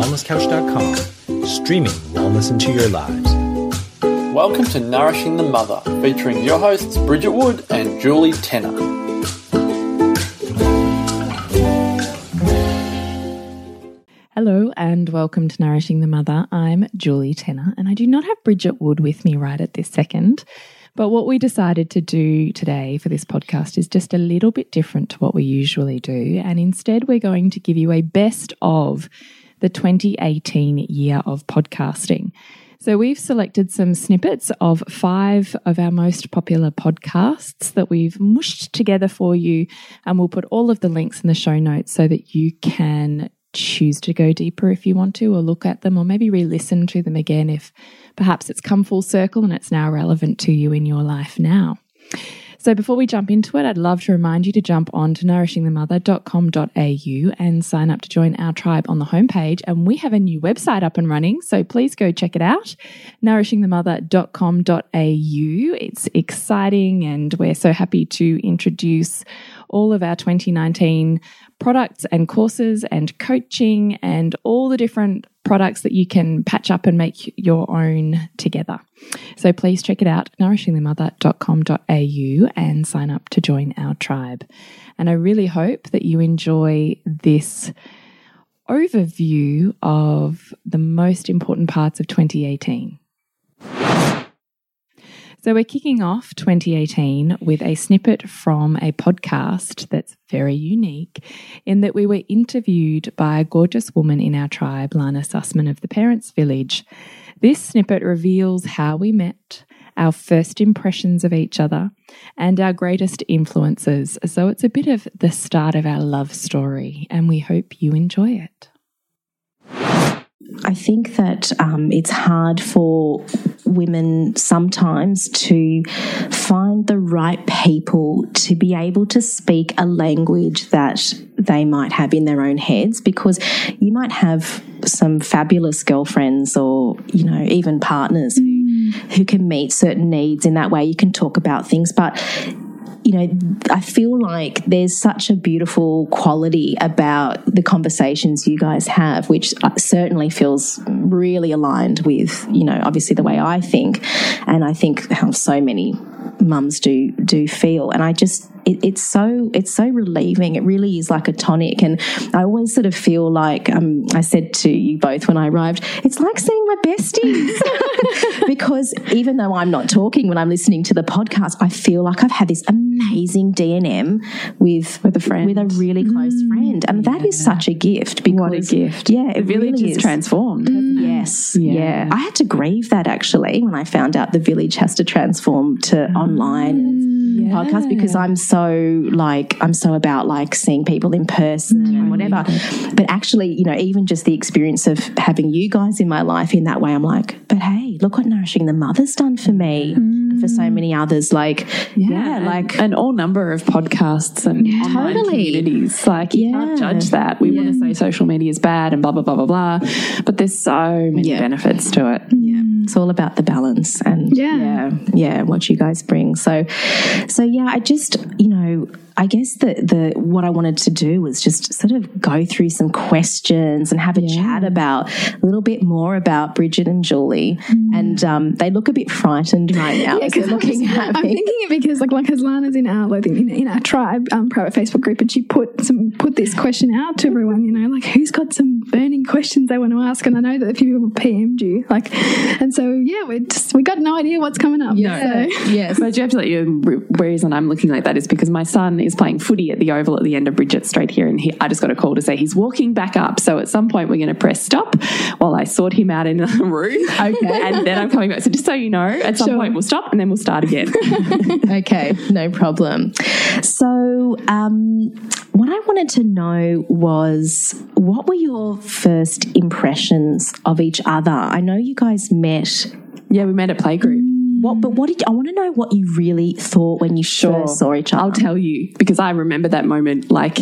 wellnesscouch.com, streaming wellness into your lives. Welcome to Nourishing the Mother, featuring your hosts Bridget Wood and Julie Tenner. Hello and welcome to Nourishing the Mother. I'm Julie Tenner and I do not have Bridget Wood with me right at this second. But what we decided to do today for this podcast is just a little bit different to what we usually do. And instead, we're going to give you a best of the 2018 year of podcasting. So, we've selected some snippets of five of our most popular podcasts that we've mushed together for you. And we'll put all of the links in the show notes so that you can choose to go deeper if you want to, or look at them, or maybe re listen to them again if perhaps it's come full circle and it's now relevant to you in your life now. So before we jump into it, I'd love to remind you to jump on to nourishingthemother.com.au and sign up to join our tribe on the homepage. And we have a new website up and running, so please go check it out, nourishingthemother.com.au. It's exciting and we're so happy to introduce all of our 2019 products and courses and coaching and all the different products that you can patch up and make your own together. So please check it out, nourishingthemother.com.au and sign up to join our tribe. And I really hope that you enjoy this overview of the most important parts of 2018. So, we're kicking off 2018 with a snippet from a podcast that's very unique in that we were interviewed by a gorgeous woman in our tribe, Lana Sussman of the Parents Village. This snippet reveals how we met, our first impressions of each other, and our greatest influences. So, it's a bit of the start of our love story, and we hope you enjoy it. I think that um, it's hard for women sometimes to find the right people to be able to speak a language that they might have in their own heads because you might have some fabulous girlfriends or you know even partners who who can meet certain needs in that way. You can talk about things but you know, I feel like there's such a beautiful quality about the conversations you guys have, which uh, certainly feels really aligned with, you know, obviously the way I think. And I think how so many mums do do feel and i just it, it's so it's so relieving it really is like a tonic and i always sort of feel like um, i said to you both when i arrived it's like seeing my besties because even though i'm not talking when i'm listening to the podcast i feel like i've had this amazing D&M with with a friend with a really close mm, friend and yeah. that is such a gift because what a gift yeah it really is transformed mm. yes yeah. yeah. i had to grieve that actually when i found out the village has to transform to mm online yeah. podcast because I'm so like I'm so about like seeing people in person mm, and whatever. But actually, you know, even just the experience of having you guys in my life in that way, I'm like, but hey, look what nourishing the mother's done for me. Mm for so mm. many others. Like, yeah, yeah like an all number of podcasts and yeah, online totally. communities. Like, you yeah. can't judge that. We want to say social media is bad and blah blah blah blah blah, but there's so many benefits to it. Yeah, it's all about the balance and yeah, yeah, what you guys bring. So, so yeah, I just you know I guess the the what I wanted to do was just sort of go through some questions and have a yeah. chat about a little bit more about Bridget and Julie. Mm. And um, they look a bit frightened right now. yeah, because looking I'm, I'm thinking it because like like because Lana's in our like in, in our tribe um, private Facebook group, and she put some put this question out to everyone. You know, like who's got some burning questions they want to ask? And I know that a few people PM'd you, like, and so yeah, we just we got no idea what's coming up. Yeah, so. yes. But you have to let you. Reason I'm looking like that is because my son is playing footy at the Oval at the end of Bridget Street here, and he, I just got a call to say he's walking back up. So at some point we're going to press stop while I sort him out in the room. Okay, and then I'm coming back. So just so you know, at some sure. point we'll stop and then we'll start again. okay, no problem. So um, what I wanted to know was what were your first impressions of each other? I know you guys met. Yeah, we met at playgroup. What, but what did you, I want to know what you really thought when you sure. first saw each other? I'll tell you because I remember that moment like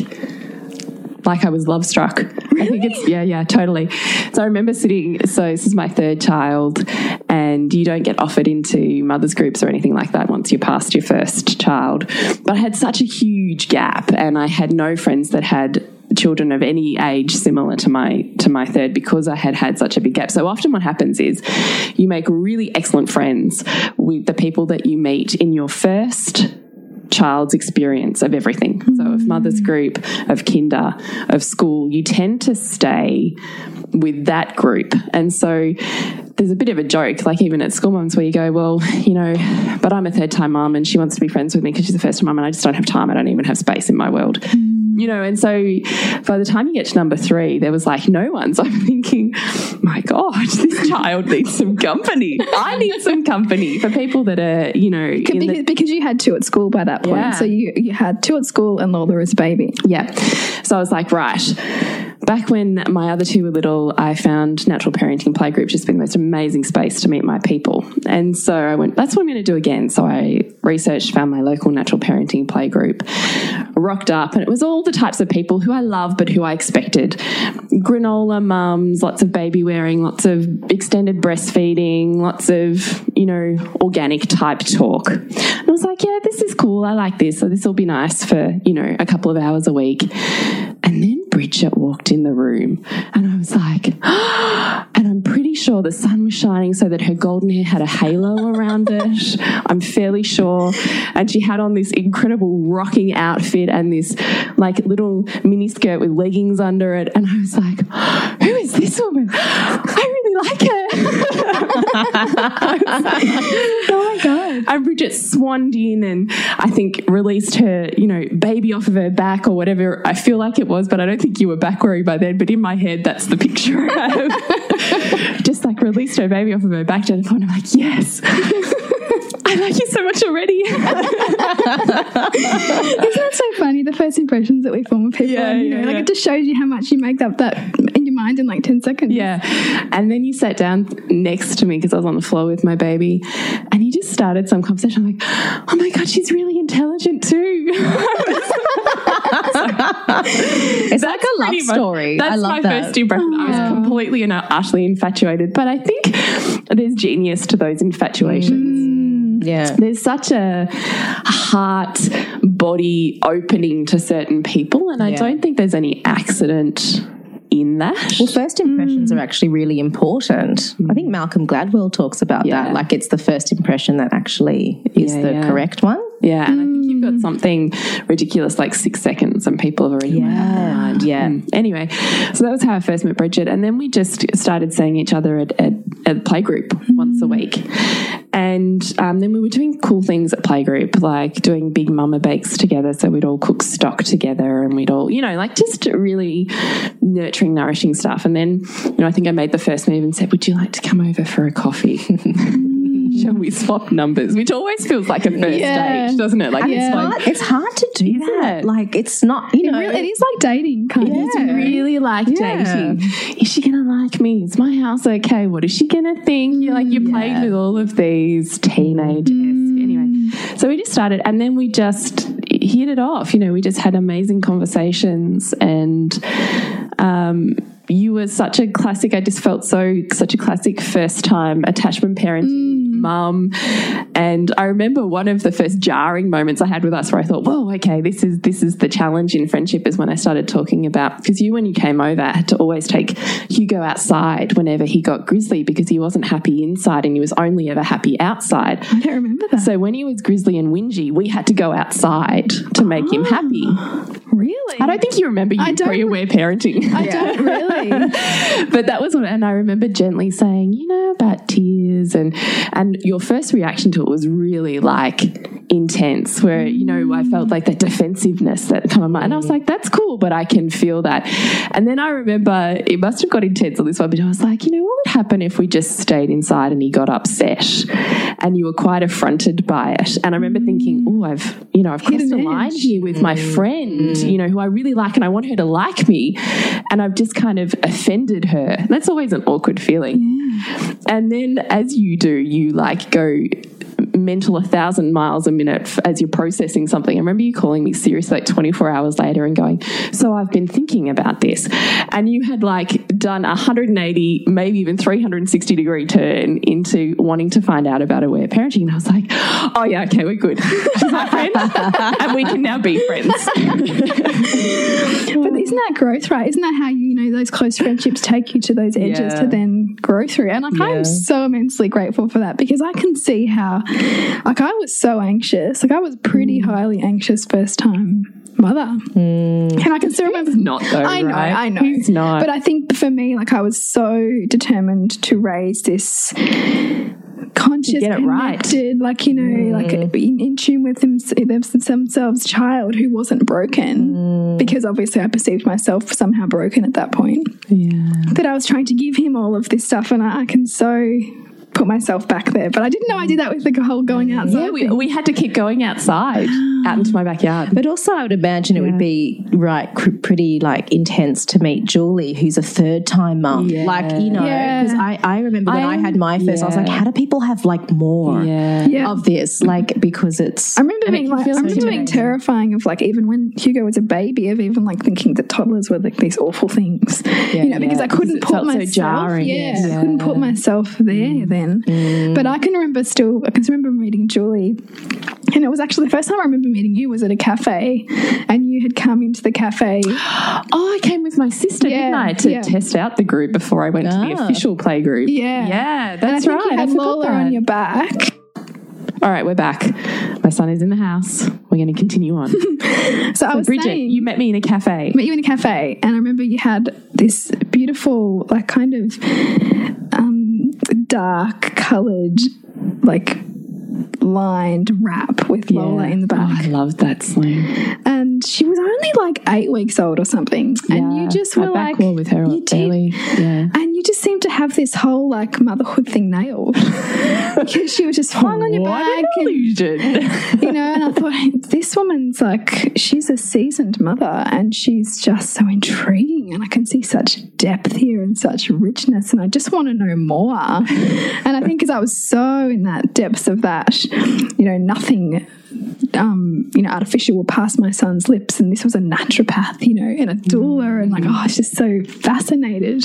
like I was love struck. Really? I think it's yeah, yeah, totally. So I remember sitting. So this is my third child, and you don't get offered into mothers groups or anything like that once you're past your first child. But I had such a huge gap, and I had no friends that had children of any age similar to my to my third because I had had such a big gap. So often what happens is you make really excellent friends with the people that you meet in your first child's experience of everything. So, of mm. mother's group, of kinder, of school, you tend to stay with that group. And so, there's a bit of a joke, like even at school moms, where you go, Well, you know, but I'm a third time mum and she wants to be friends with me because she's a first time mum and I just don't have time. I don't even have space in my world. Mm. You know, and so by the time you get to number three, there was like no one. So I'm thinking, my God, this child needs some company. I need some company for people that are, you know, in the- because, because you had two at school by that point. Yeah. So you, you had two at school and Lola as a baby. Yeah. So I was like, right. Back when my other two were little, I found natural parenting playgroup just been the most amazing space to meet my people. And so I went, that's what I'm going to do again. So I researched, found my local natural parenting playgroup, rocked up, and it was all the types of people who I love but who I expected. Granola mums, lots of baby wearing, lots of extended breastfeeding, lots of, you know, organic type talk. And I was like, yeah, this is cool. I like this. So this will be nice for, you know, a couple of hours a week. And then Bridget walked in the room and I was like, and I'm pretty sure the sun was shining so that her golden hair had a halo around it. I'm fairly sure. And she had on this incredible rocking outfit and this like little mini skirt with leggings under it. And I was like, who is this woman? I really like her. oh my God. And Bridget swanned in and I think released her, you know, baby off of her back or whatever I feel like it was, but I don't think you were back worried by then. But in my head, that's the picture I have. Just like released her baby off of her back to the point. I'm like, yes. I like you so much already. Isn't that so funny? The first impressions that we form of people. Yeah, and, you know, yeah, like yeah. it just shows you how much you make up that in your mind in like 10 seconds. Yeah. And then you sat down next to me because I was on the floor with my baby and you just started some conversation. I'm like, oh my God, she's really intelligent too. It's like a love much- story. That's I love my that. first impression. I was completely and utterly infatuated. But I think there's genius to those infatuations. Yeah. There's such a heart body opening to certain people, and I don't think there's any accident in that. Well, first impressions are mm. actually really important. I think mm. Malcolm Gladwell talks about Yeah. that. Like it's the first impression that actually is Yeah, the yeah. correct one. Yeah, and I think you've got something ridiculous like six seconds, and people have already made up their mind. Yeah. Mm. Anyway, so that was how I first met Bridget, and then we just started seeing each other at, at, at playgroup once a week. And um, then we were doing cool things at playgroup, like doing big mama bakes together. So we'd all cook stock together, and we'd all, you know, like just really nurturing, nourishing stuff. And then, you know, I think I made the first move and said, "Would you like to come over for a coffee?" Shall we swap numbers? Which always feels like a first Yeah. date, doesn't it? Like And it's hard, it's hard to do that. it? Like it's not, you It, know. really, it is like dating, kind of. it's really like Yeah. dating. Is she gonna like me? Is my house okay? What is she gonna think? You're like you played with all of these teenage anyway. So we just started, and then we just hit it off. You know, we just had amazing conversations, and um, you were such a classic. I just felt so such a classic first time attachment parenting mum. And I remember one of the first jarring moments I had with us where I thought, whoa, okay, this is this is the challenge in friendship is when I started talking about because you when you came over had to always take Hugo outside whenever he got grizzly because he wasn't happy inside and he was only ever happy outside. I don't remember that. So when he was grizzly and whingy, we had to go outside to make him happy. really? I don't think you remember you I don't pre-aware parenting. I don't really. but that was what, and I remember gently saying, you know, about tears, and and your first reaction to it was really like intense, where you know I felt like that defensiveness that come on my, and I was like, that's cool, but I can feel that. And then I remember it must have got intense on this one, but I was like, you know, what would happen if we just stayed inside and he got upset, and you were quite affronted by it, and I remember thinking, oh, I've you know I've crossed a line here with my friend, you know, who I really like, and I want her to like me, and I've just kind of offended her. That's always an awkward feeling. And then, as you do, you like go mental a thousand miles a minute as you're processing something. I remember you calling me seriously like 24 hours later and going, So I've been thinking about this. And you had like done a 180, maybe even 360 degree turn into wanting to find out about aware parenting. And I was like, Oh, yeah, okay, we're good. She's my friend. and we can now be friends. But isn't that growth, right? Isn't that how you, you know those close friendships take you to those edges Yeah. to then grow through? And like Yeah. I'm so immensely grateful for that because I can see how, like I was so anxious, like I was Mm. pretty highly anxious first time mother, mm. and I can still remember. Not though, I know, right? I know. Who's not? But I think for me, like I was so determined to raise this conscious, Get it right. connected, like you know, like mm. in, in tune with them, themselves child who wasn't broken, mm. because obviously I perceived myself somehow broken at that point. yeah. That I was trying to give him all of this stuff, and I, I can so put myself back there. But I didn't know I did that with the whole going outside. Yeah, we, we had to keep going outside, out into my backyard. But also, I would imagine it would be right, cr- pretty like intense to meet Julie, who's a third time mum. Yeah. Like you know, Yeah. because I, I remember when I, I- had my first, I was like, how do people have like more Yeah. yeah. of this? Like because it's I remember being like, I feel so remember being terrifying of like even when Hugo was a baby of even like thinking that toddlers were like these awful things, you know, because I couldn't put felt so myself, jarring, yeah, yes. I couldn't put myself there mm. then. But I can remember still, I can remember meeting Julie, and it was actually the first time I remember meeting you was at a cafe, and you had come into the cafe. Oh, I came with my sister, Yeah, didn't I, to yeah. test out the group before I went to the Ah. official play group. Yeah. Yeah, And I that's think right. you had I Lola that. on your back. All right, we're back. My son is in the house. We're going to continue on. So, I was Bridget, saying, you met me in a cafe. met you in a cafe, and I remember you had this beautiful, like, kind of um, dark coloured, like, lined wrap with Lola in the Oh, I love that sling. and she was only like eight weeks old or something. and you just were like, with her you did. Yeah. and you just seemed to have this whole like motherhood thing nailed because she was just flung on your back an and you know, and I thought this woman's like she's a seasoned mother and she's just so intriguing and I can see such depth here and such richness and I just want to know more. And I think because I was so in that depths of that, you know, nothing um, you know, artificial will pass my son's lips, and this was a naturopath, you know, and a doula, and like, oh, I was just so fascinated.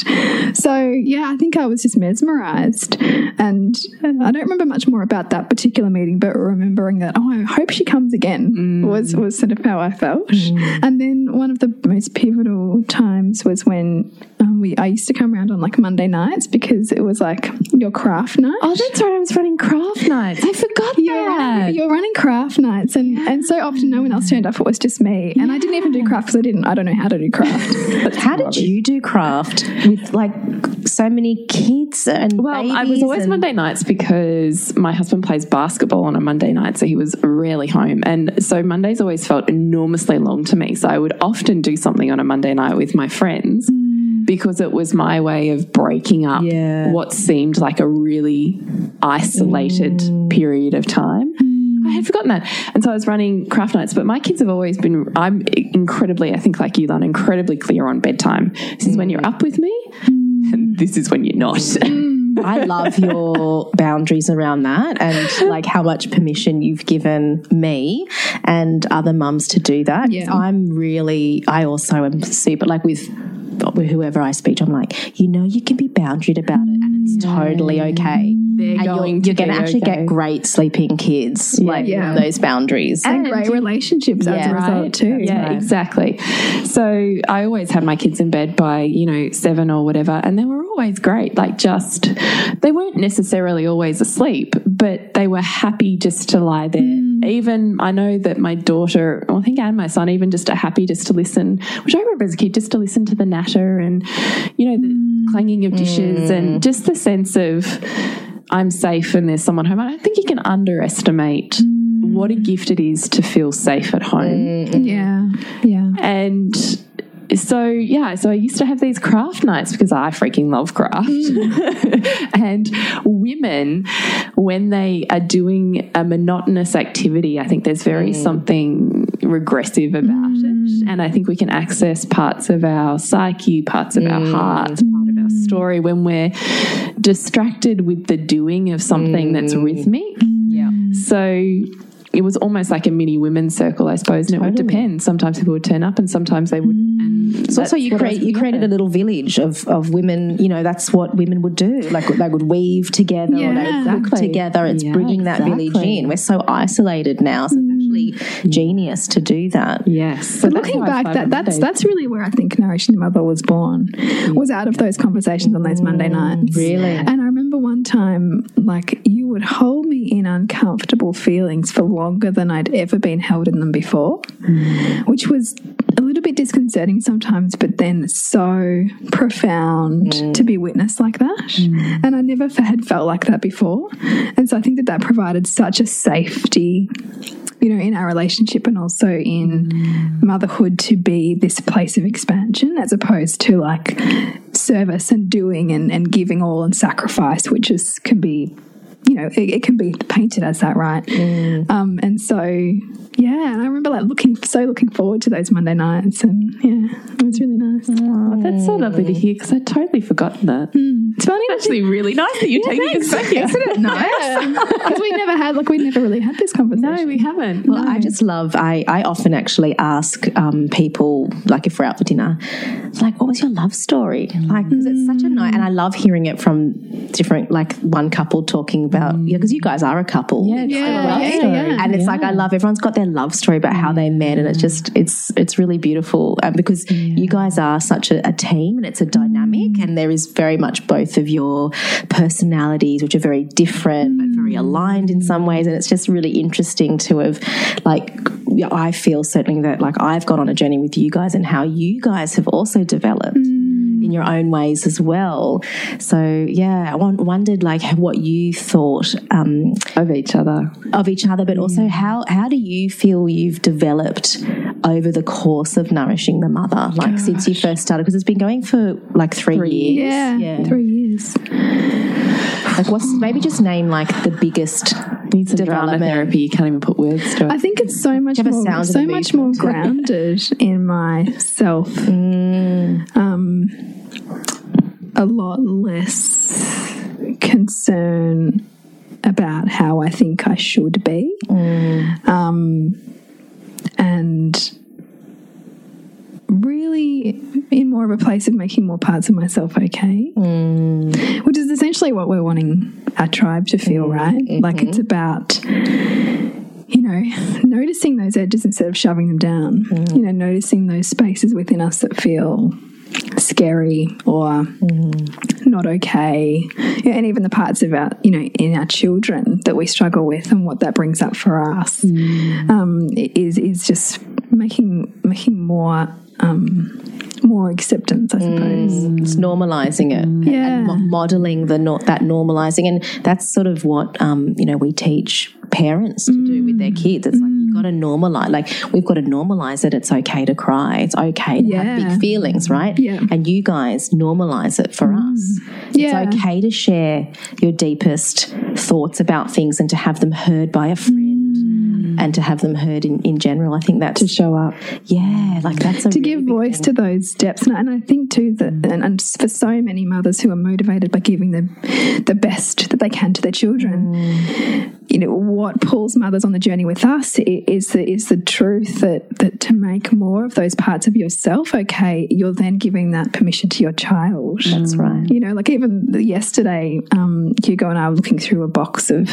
So yeah, I think I was just mesmerized, and I don't remember much more about that particular meeting, but remembering that, oh, I hope she comes again was was sort of how I felt. And then one of the most pivotal times was when um, we I used to come around on like Monday nights because it was like your craft night. oh, that's right. I was running craft nights. I forgot You're, that. you're running craft nights, and, and so often no one else turned up. It was just me, and I didn't even do craft because I didn't. I don't know how to do craft. But how did you do craft with like so many kids and Well, I was always and- Monday nights because my husband plays basketball on a Monday night, so he was rarely home. And so Mondays always felt enormously long to me. So I would often do something on a Monday night with my friends mm. because it was my way of breaking up Yeah. what seemed like a really isolated mm. period of time. I had forgotten that. And so I was running craft nights, but my kids have always been, I'm incredibly, I think like you, Lana, incredibly clear on bedtime. This is when you're up with me, and this is when you're not. Mm. I love your boundaries around that and like how much permission you've given me and other mums to do that. Yeah. I'm really, I also am super like with whoever I speak to, I'm like, you know, you can be boundaried about it and it's mm. totally okay. They're and going you're, to you're going to actually okay. get great sleeping kids, like Yeah. those boundaries. and great relationships as a Yeah. result too. Yeah, exactly. So I always had my kids in bed by, you know, seven or whatever, and they were always great. Like, just, they weren't necessarily always asleep, but they were happy just to lie there. Even, I know that my daughter, I think, and my son, even just are happy just to listen, which I remember as a kid, just to listen to the natter and, you know, the mm. clanging of dishes mm. and just the sense of, I'm safe and there's someone home. I don't think you can underestimate what a mm. gift it is to feel safe at home. yeah, yeah. And so, yeah, so I used to have these craft nights because I freaking love craft. Mm. and women, when they are doing a monotonous activity, I think there's very mm. something regressive about it. Mm. And I think we can access parts of our psyche, parts of our heart, part of our story when we're distracted with the doing of something that's rhythmic. Yeah. So it was almost like a mini women's circle, I suppose. And it would depend. Sometimes people would turn up and sometimes they wouldn't. Mm. And So also you create you created a little village of, of women. You know that's what women would do. Like they would weave together or they would Yeah. cook together. It's Yeah, bringing that village in. We're so isolated now. So it's mm. actually genius to do that. Yes. So But looking back, that, that's that's really where I think Nourishing the Mother was born. Mm. Was out of those conversations on those Monday nights. really? And I remember one time, like you would hold me in uncomfortable feelings for longer than I'd ever been held in them before, hmm. which was a little bit disconcerting sometimes, but then so profound hmm. to be witnessed like that. Hmm. And I never had felt like that before. And so I think that that provided such a safety you know, in our relationship and also in motherhood to be this place of expansion as opposed to like service and doing and, and giving all and sacrifice, which is can be, you know, it, it can be painted as that, right? Um, and so, yeah, and I remember like looking, so looking forward to those Monday nights, and yeah, it was really nice. Oh, that's so lovely to hear because I'd totally forgotten that. It's funny Actually, really nice that you're taking us back here. Isn't it nice? because we never had like we never really had this conversation. No, we haven't. Well, I just love. I I often actually ask um, people like if we're out for dinner, it's like, what was your love story? Like, because it's such a nice, and I love hearing it from different like one couple talking about yeah, because you guys are a couple. Yeah, it's Yeah, a love yeah, story. yeah. and it's like I love everyone's got their love story about how they met, and it's just it's it's really beautiful um, because you guys are such a, a team and it's a dynamic, mm. and there is very much both of your personalities, which are very different but very mm. aligned in some ways, and it's just really interesting to have like I feel certainly that like I've gone on a journey with you guys and how you guys have also developed mm. In your own ways as well. So yeah, I wondered like what you thought um, Of each other. of each other, but also how how do you feel you've developed over the course of nourishing the mother, like since you first started? Because it's been going for like three, years. yeah, three years. Like what's maybe just name like the biggest Needs some drama therapy. You can't even put words to it. I think it's so much have a more, sound so much more movement. grounded in myself. Um, a lot less concern about how I think I should be, um, and really in more of a place of making more parts of myself okay, mm. which is essentially what we're wanting our tribe to feel, mm-hmm. right? Like it's mm-hmm. about you know, noticing those edges instead of shoving them down. Mm. You know, noticing those spaces within us that feel scary or mm. not okay, Yeah, and even the parts of our, you know, in our children that we struggle with, and what that brings up for us um, is is just making making more um, more acceptance, I suppose. it's normalizing it Yeah. mo- modeling the not that normalizing and that's sort of what um, you know we teach parents to do with their kids. It's like you've got to normalize like we've got to normalize it. It's okay to cry. It's okay to have big feelings right? Yeah. and you guys normalize it for us. Yeah. it's okay to share your deepest thoughts about things and to have them heard by a friend and to have them heard in, in general. I think that's to show up. yeah like that's a to really give voice to those depths and I, and I think too that and, and for so many mothers who are motivated by giving the the best that they can to their children you know what pulls mothers on the journey with us is the is the truth that that to make more of those parts of yourself okay you're then giving that permission to your child. That's right. You know, like even yesterday, um, Hugo and I were looking through a box of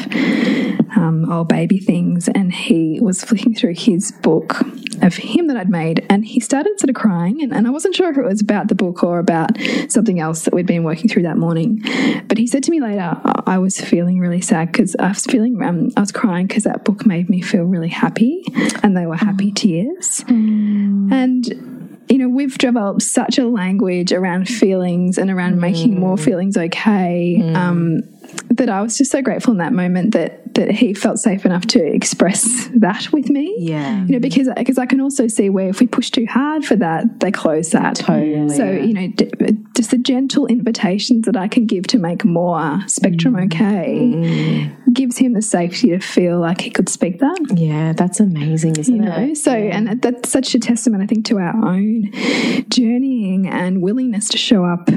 um, old baby things, and he was flicking through his book of him that I'd made, and he started sort of crying, and, and I wasn't sure if it was about the book or about something else that we'd been working through that morning. But he said to me later, I was feeling really sad because I was feeling, um, I was crying because that book made me feel really happy, and they were happy tears, and you know, we've developed such a language around feelings and around making more feelings okay. Um, that I was just so grateful in that moment that that he felt safe enough to express that with me. yeah You know, because because I can also see where if we push too hard for that, they close that. Totally. So you know, d- just the gentle invitations that I can give to make more spectrum mm. okay mm. gives him the safety to feel like he could speak that yeah that's amazing isn't you it know so and that's such a testament i think to our own journeying and willingness to show up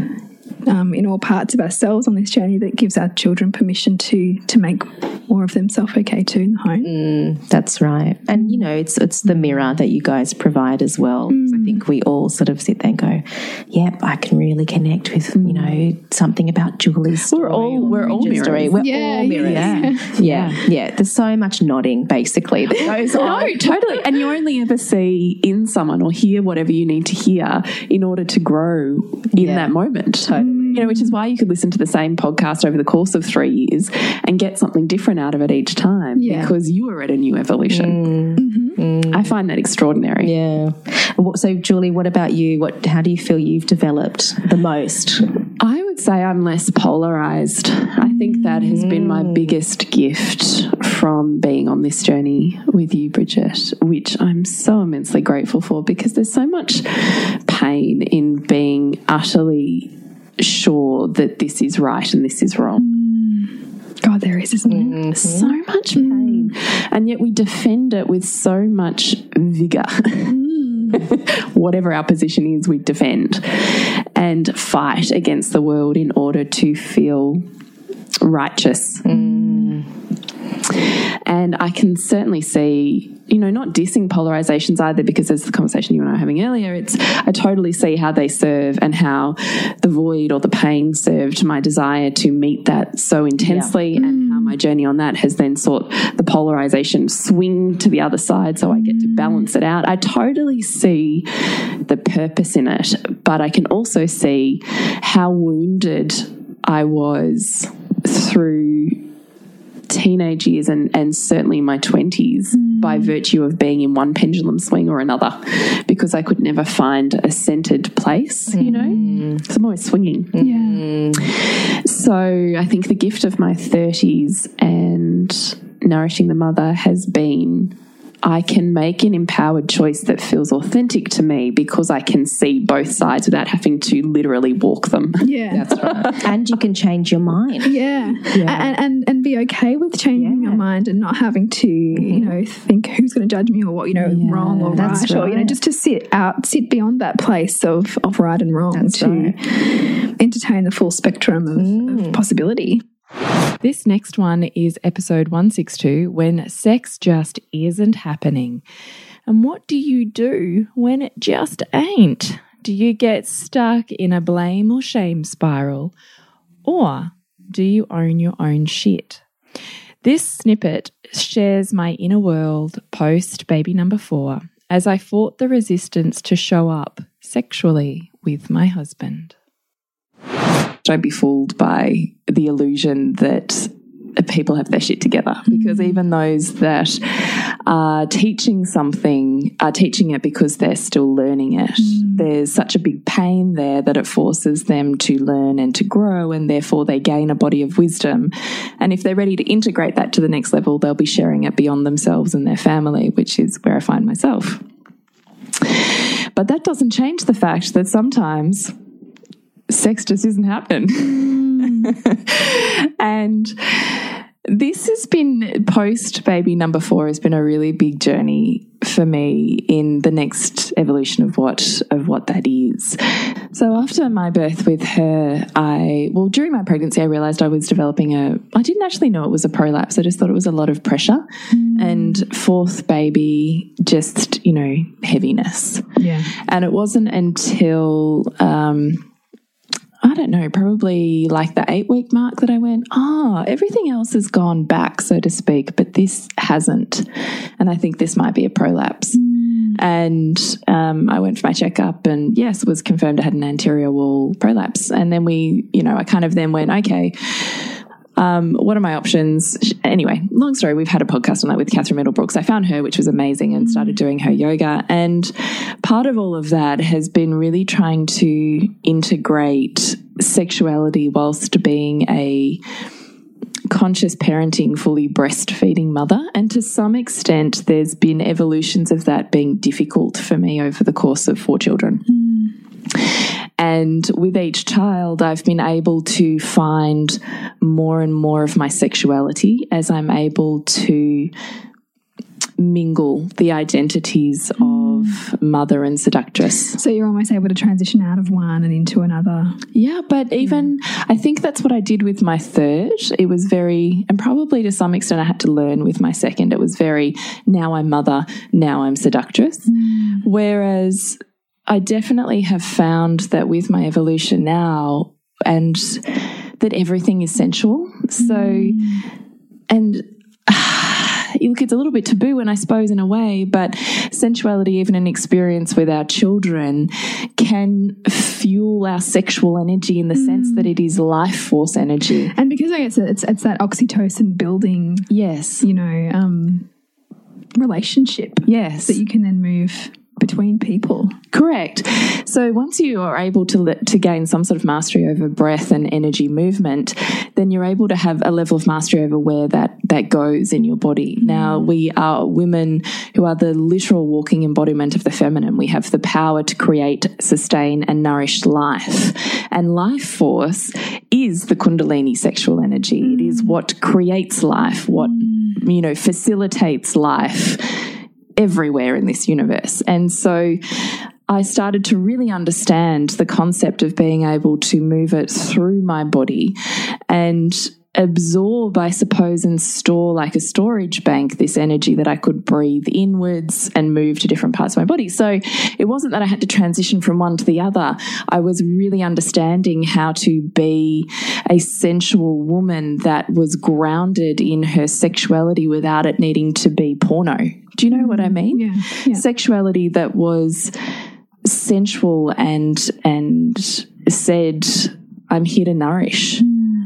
um, in all parts of ourselves on this journey that gives our children permission to to make more of themselves okay too in the home. Mm, that's right. And you know, it's it's the mirror that you guys provide as well. So I mm. think we all sort of sit there and go, "Yep, I can really connect with you mm. know something about Julie's story." We're all- we're all Bridget's story. We're Yeah, all mirrors. yeah. Yeah. yeah, There's so much nodding basically that goes on. No, totally. And you only ever see in someone or hear whatever you need to hear in order to grow in Yeah. that moment. You know, which is why you could listen to the same podcast over the course of three years and get something different out of it each time Yeah. because you are at a new evolution. Mm. Mm-hmm. I mm. find that extraordinary. Yeah. So, Julie, what about you? What? How do you feel you've developed the most? I would say I'm less polarized. I think that has been my mm. biggest gift from being on this journey with you, Bridget, which I'm so immensely grateful for because there's so much pain in being utterly sure that this is right and this is wrong. Mm. God, there is, isn't it? Mm-hmm. So much pain. And yet we defend it with so much vigor. Mm. Whatever our position is, we defend and fight against the world in order to feel righteous. Mm. And I can certainly see, you know, not dissing polarizations either, because as the conversation you and I were having earlier, it's I totally see how they serve and how the void or the pain served my desire to meet that so intensely, and how mm. my journey on that has then sought the polarization swing to the other side so I get to balance it out. I totally see the purpose in it, but I can also see how wounded I was through teenage years and, and certainly my 20s mm. by virtue of being in one pendulum swing or another because I could never find a centered place, you know? Mm. So I'm always swinging. Yeah. So I think the gift of my 30s and nourishing the mother has been I can make an empowered choice that feels authentic to me because I can see both sides without having to literally walk them. Yeah. That's right. and you can change your mind. Yeah. And, and and be okay with changing your mind and not having to, you know, think who's going to judge me or what, you know, wrong or that's right, or, you know, just to sit out, sit beyond that place of, of right and wrong That's to right. entertain the full spectrum of, of mm. possibility. This next one is episode 162 when sex just isn't happening. And what do you do when it just ain't? Do you get stuck in a blame or shame spiral? Or do you own your own shit? This snippet shares my inner world post baby number four as I fought the resistance to show up sexually with my husband. Don't be fooled by the illusion that people have their shit together mm. because even those that are teaching something are teaching it because they're still learning it. Mm. There's such a big pain there that it forces them to learn and to grow, and therefore they gain a body of wisdom. And if they're ready to integrate that to the next level, they'll be sharing it beyond themselves and their family, which is where I find myself. But that doesn't change the fact that sometimes sex just isn't happening. and this has been post baby number four has been a really big journey for me in the next evolution of what of what that is. So after my birth with her, I well during my pregnancy I realized I was developing a I didn't actually know it was a prolapse. I just thought it was a lot of pressure. And fourth baby just, you know, heaviness. Yeah. And it wasn't until um, I don't know, probably like the eight week mark that I went, oh, everything else has gone back, so to speak, but this hasn't. And I think this might be a prolapse. And um, I went for my checkup, and yes, it was confirmed I had an anterior wall prolapse. And then we, you know, I kind of then went, okay, um, what are my options? Anyway, long story. We've had a podcast on that with Catherine Middlebrooks. I found her, which was amazing, and started doing her yoga. And part of all of that has been really trying to integrate sexuality whilst being a conscious parenting, fully breastfeeding mother. And to some extent, there's been evolutions of that being difficult for me over the course of four children. And with each child, I've been able to find more and more of my sexuality as I'm able to mingle the identities hmm. of mother and seductress. So you're almost able to transition out of one and into another. Yeah, but even I think that's what I did with my third. It was very, and probably to some extent, I had to learn with my second. It was very, now I'm mother, now I'm seductress. Hmm. Whereas I definitely have found that with my evolution now, and that everything is sensual. So, and look, it's a little bit taboo, and I suppose in a way, but sensuality, even an experience with our children, can fuel our sexual energy in the sense that it is life force energy. And because I guess it's it's that oxytocin building, Yes. you know, um, relationship Yes. that you can then move between people. Correct. So once you are able to to gain some sort of mastery over breath and energy movement, then you're able to have a level of mastery over where that that goes in your body. Mm. Now we are women who are the literal walking embodiment of the feminine. We have the power to create, sustain, and nourish life. And life force is the Kundalini sexual energy. It is mm. what creates life, what mm. you know facilitates life everywhere in this universe. And so I started to really understand the concept of being able to move it through my body and absorb, I suppose, and store like a storage bank this energy that I could breathe inwards and move to different parts of my body. So it wasn't that I had to transition from one to the other. I was really understanding how to be a sensual woman that was grounded in her sexuality without it needing to be porno. Do you know what I mm, mean? Yeah, yeah. Sexuality that was sensual and and said, I'm here to nourish. Mm.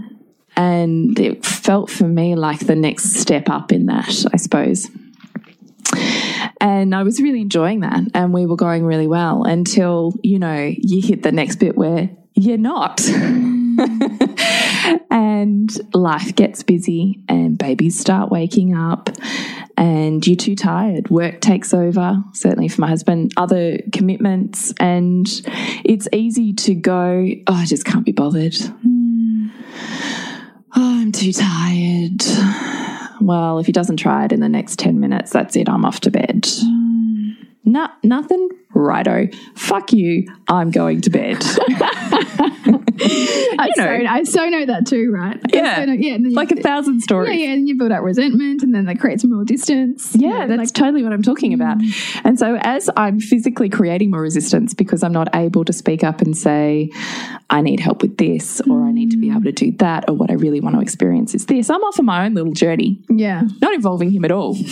And it felt for me like the next step up in that, I suppose. And I was really enjoying that. And we were going really well until, you know, you hit the next bit where you're not. Mm. and life gets busy and babies start waking up and you're too tired. Work takes over, certainly for my husband, other commitments. And it's easy to go, oh, I just can't be bothered. Hmm. Oh, I'm too tired. Well, if he doesn't try it in the next 10 minutes, that's it. I'm off to bed. Hmm. No, nothing. Righto. Fuck you. I'm going to bed. I, so, I so know that too, right? I Yeah. so know- yeah. You, like a thousand stories. yeah, yeah. And you build up resentment, and then that creates more distance. Yeah, that's like, totally what I'm talking about. Mm. And so, as I'm physically creating more resistance because I'm not able to speak up and say, I need help with this, or I need to be mm. able to do that, or what I really want to experience is this, I'm off on my own little journey, yeah. not involving him at all.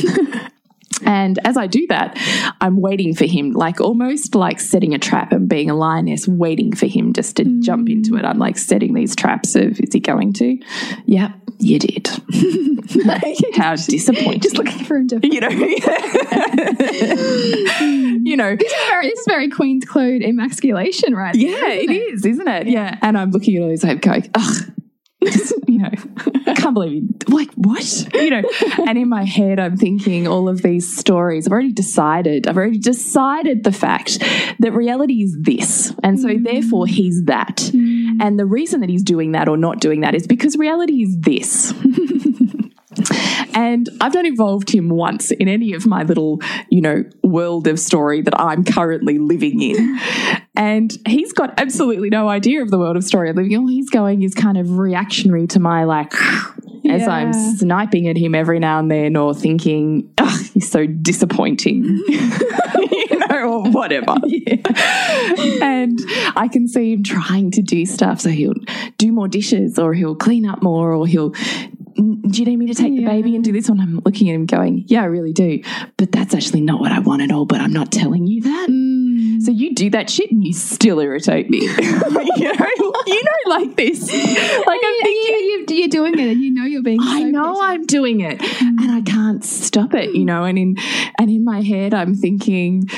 And as I do that, I'm waiting for him, like almost like setting a trap and being a lioness, waiting for him just to jump into it. I'm like setting these traps of, is he going to? Yeah, you did. How disappointing. Just looking for him to. you know, you know, This is very, this is very Queen's Code emasculation, right? yeah, isn't it is, isn't it? Yeah. And I'm looking at all these, I'm going, ugh, you know, I can't believe you, like, what? You know, and in my head, I'm thinking all of these stories. I've already decided, I've already decided the fact that reality is this. And so, mm. therefore, he's that. Mm. And the reason that he's doing that or not doing that is because reality is this. And I've not involved him once in any of my little, you know, world of story that I'm currently living in. And he's got absolutely no idea of the world of story I'm living in. All he's going is kind of reactionary to my like as I'm sniping at him every now and then or thinking, ugh, he's so disappointing. you know, or whatever. And I can see him trying to do stuff. So he'll do more dishes or he'll clean up more or he'll "Mm, do you need me to take the baby and do this one? I'm looking at him going, yeah, I really do. But that's actually not what I want at all. But I'm not telling you that. Mm. So you do that shit and you still irritate me. you know, you know, like this. Like I'm thinking, you, you're doing it, and you know you're being. I so know I'm doing it, mm. and I can't stop it. You know, and in and in my head, I'm thinking.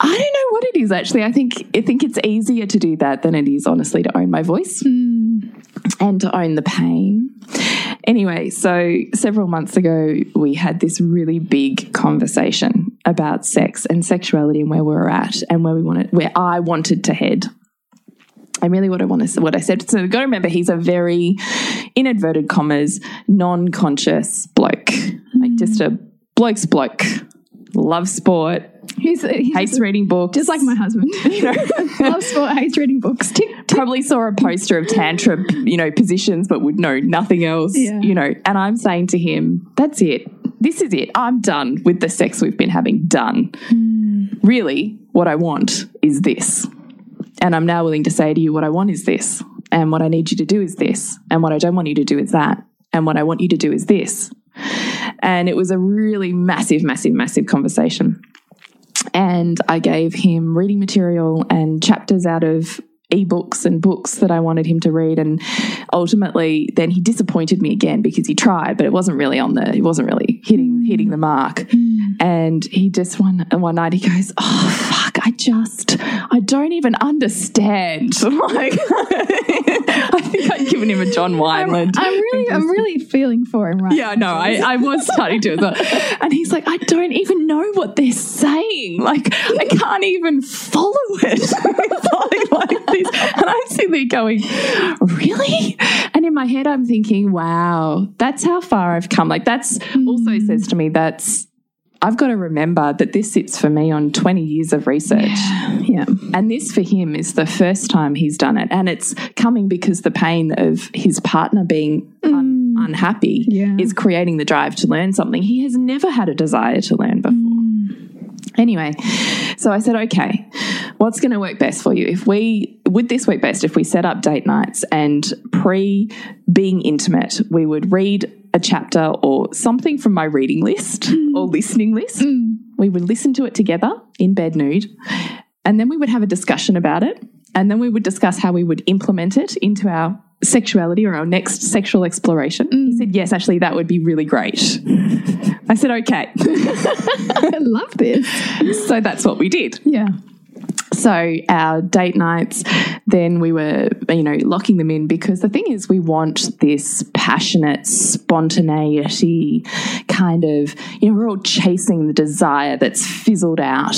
I don't know what it is actually. I think I think it's easier to do that than it is honestly to own my voice mm. and to own the pain. Anyway, so several months ago we had this really big conversation about sex and sexuality and where we were at and where we wanted where I wanted to head. And really what I want to what I said. So got to remember he's a very in inverted commas non-conscious bloke. Like just a bloke's bloke, loves sport, He's, he's hates reading books. just like my husband. You know, loves sport, hates reading books. Tick, tick. probably saw a poster of tantra, you know, positions, but would know nothing else, Yeah. you know. And I'm saying to him, that's it. This is it. I'm done with the sex we've been having. Done. Hmm. Really, what I want is this. And I'm now willing to say to you, what I want is this. And what I need you to do is this. And what I don't want you to do is that. And what I want you to do is this. And it was a really massive, massive, massive conversation and I gave him reading material and chapters out of ebooks and books that I wanted him to read. And ultimately then he disappointed me again because he tried but it wasn't really on the it wasn't really hitting mm. hitting the mark. Mm. And he just one one night he goes oh fuck I just I don't even understand like I think I'd given him a John Wineland I'm really, I'm really feeling for him right yeah, no, I, I was starting to well. And he's like, I don't even know what they're saying. Like, I can't even follow it. Something like this. And I'm sitting there going, Really? And in my head, I'm thinking, wow, that's how far I've come. Like, that's also mm. says to me, that's, I've got to remember that this sits for me on 20 years of research. Yeah. And this for him is the first time he's done it. And it's coming because the pain of his partner being un- mm. unhappy Yeah. is creating the drive to learn something he has never had a desire to learn before. Mm. Anyway, so I said, okay, what's going to work best for you? If we, would this work best if we set up date nights and pre being intimate, we would read a chapter or something from my reading list mm. or listening list. Mm. We would listen to it together in bed nude, and then we would have a discussion about it. And then we would discuss how we would implement it into our sexuality or our next sexual exploration. He mm. said, Yes, actually, that would be really great. I said, Okay. I love this. so that's what we did. Yeah. So our date nights, then we were, you know, locking them in because the thing is, we want this passionate spontaneity kind of, you know, we're all chasing the desire that's fizzled out.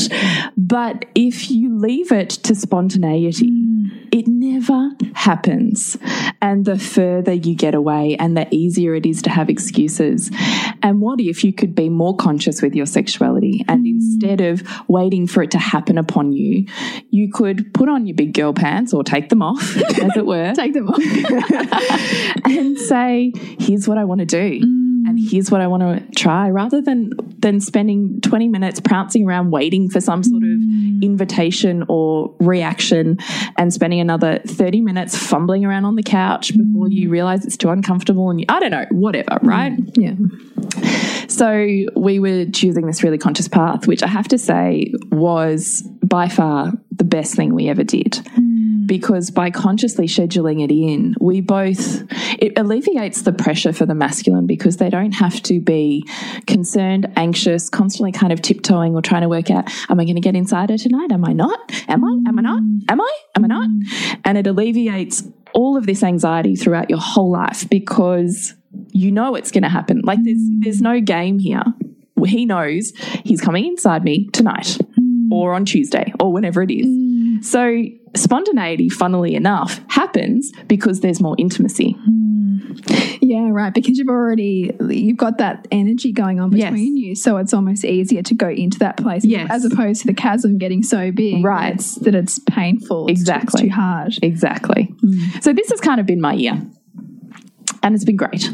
But if you leave it to spontaneity, mm. it never happens. And the further you get away and the easier it is to have excuses. And what if you could be more conscious with your sexuality and mm. instead of waiting for it to happen upon you, you could put on your big girl pants or take them off, as it were, Take them off. and say, here's what I want to do. Mm. And here's what I want to try, rather than than spending 20 minutes prancing around waiting for some sort of mm. invitation or reaction and spending another 30 minutes fumbling around on the couch mm. before you realize it's too uncomfortable and you, I don't know, whatever, right? yeah. So we were choosing this really conscious path, which I have to say was by far the best thing we ever did. Mm. Because by consciously scheduling it in, we both, it alleviates the pressure for the masculine because they don't have to be concerned, anxious, constantly kind of tiptoeing or trying to work out, am I going to get inside her tonight? Am I not? Am I? Am I not? Mm. Am I? Am I not? Mm. And it alleviates all of this anxiety throughout your whole life because you know it's going to happen. Like there's there's no game here. He knows he's coming inside me tonight or on Tuesday or whenever it is. Mm. So spontaneity, funnily enough, happens because there's more intimacy. Mm. Yeah, right. Because you've already you've got that energy going on Yes. between you, so it's almost easier to go into that place. Yes. as opposed to the chasm getting so big, Right. That it's, that it's painful. It's too- Exactly. it's too hard. Exactly. Mm. So this has kind of been my year. And it's been great